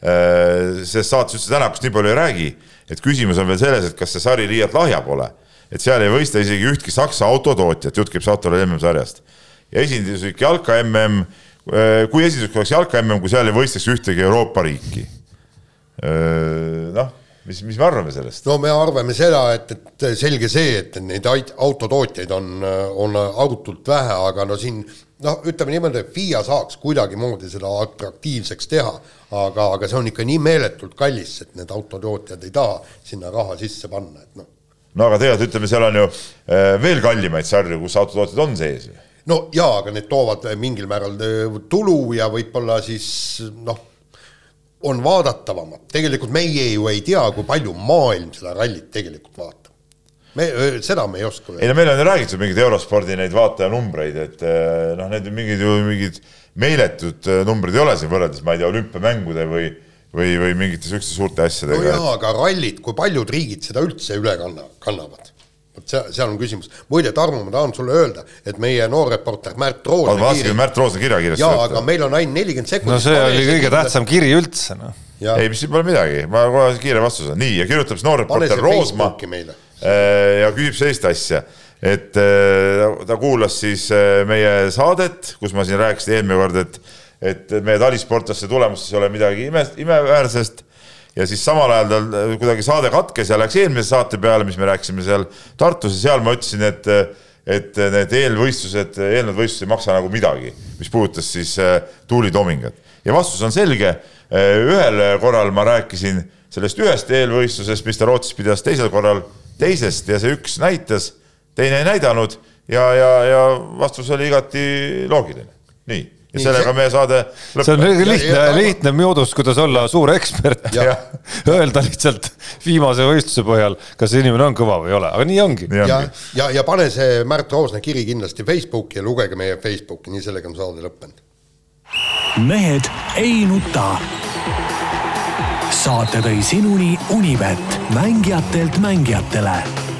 sellest saates üldse tänakust nii palju ei räägi, et küsimus on veel selles, et kas see sari liialt lahja pole et seal ei võistle isegi ühtki Saksa autotootjat, jutt käib Autole MM-sarjast. ja esinduslik jalka MM, kui esinduslik oleks jalka MM, kui seal ei võistleks ühtegi Euroopa riiki. Äh, noh, mis, mis me arvame sellest? no me arvame seda, et, et selge see, et neid autotootjaid on, on arutult vähe, aga no siin noh, ütleme niimoodi, et FIA saaks kuidagimoodi seda atraktiivseks teha, aga, aga see on ikka nii meeletult kallis, et need autotootjad ei taha sinna raha sisse panna, et noh no aga tegelikult ütleme, seal on ju äh, veel kallimaid sarju, kus autotootjad on sees no jaa, aga need toovad mingil määral äh, tulu ja võib-olla siis noh, on vaadatavamad. tegelikult meie ju ei tea, kui palju maailm seda rallit tegelikult vaatab. me, seda me ei oska. ei no meil on ju räägitud mingeid eurospordi neid vaatajanumbreid, et noh, need mingid ju mingid meeletud numbrid ei ole siin võrreldes, ma ei tea, olümpiamängude või või, või mingite niisuguste suurte asjadega. no jaa, aga rallid, kui paljud riigid seda üldse üle kanna, kannavad? vot seal, seal on küsimus. muide, Tarmo, ma tahan sulle öelda, et meie noor reporter Märt Roos. ma lasin Märt Roosna kirja kiiresti. jaa, aga meil on ainult nelikümmend sekundit. no see oli kõige tähtsam kiri üldse, noh. ei, mis siin pole midagi, ma kohe kiire vastuse, nii ja kirjutab siis noor reporter Roosma äh, ja küsib sellist asja, et äh, ta kuulas siis äh, meie saadet, kus ma siin rääkisin eelmine kord, et et meie talisportlaste tulemustes ei ole midagi ime, imeväärsest ja siis samal ajal tal kuidagi saade katkes ja läks eelmise saate peale, mis me rääkisime seal Tartus ja seal ma ütlesin, et et need eelvõistlused, eelnevad võistlused ei maksa nagu midagi, mis puudutas siis äh, Tuuli Tomingat. ja vastus on selge, äh, ühel korral ma rääkisin sellest ühest eelvõistlusest, mis ta Rootsis pidas, teisel korral teisest ja see üks näitas, teine ei näidanud ja, ja, ja vastus oli igati loogiline. nii ja Nii, sellega see... meie saade lõpeb. see on lihtne, lihtne moodus, kuidas olla suur ekspert ja, ja öelda lihtsalt viimase võistluse põhjal, kas see inimene on kõva või ei ole, aga nii ongi. ja, ja, ja pane see Märt Roosna kiri kindlasti Facebooki ja lugege meie Facebooki, nii sellega on saade lõppenud. mehed ei nuta. saate tõi sinuni Unibet, mängijatelt mängijatele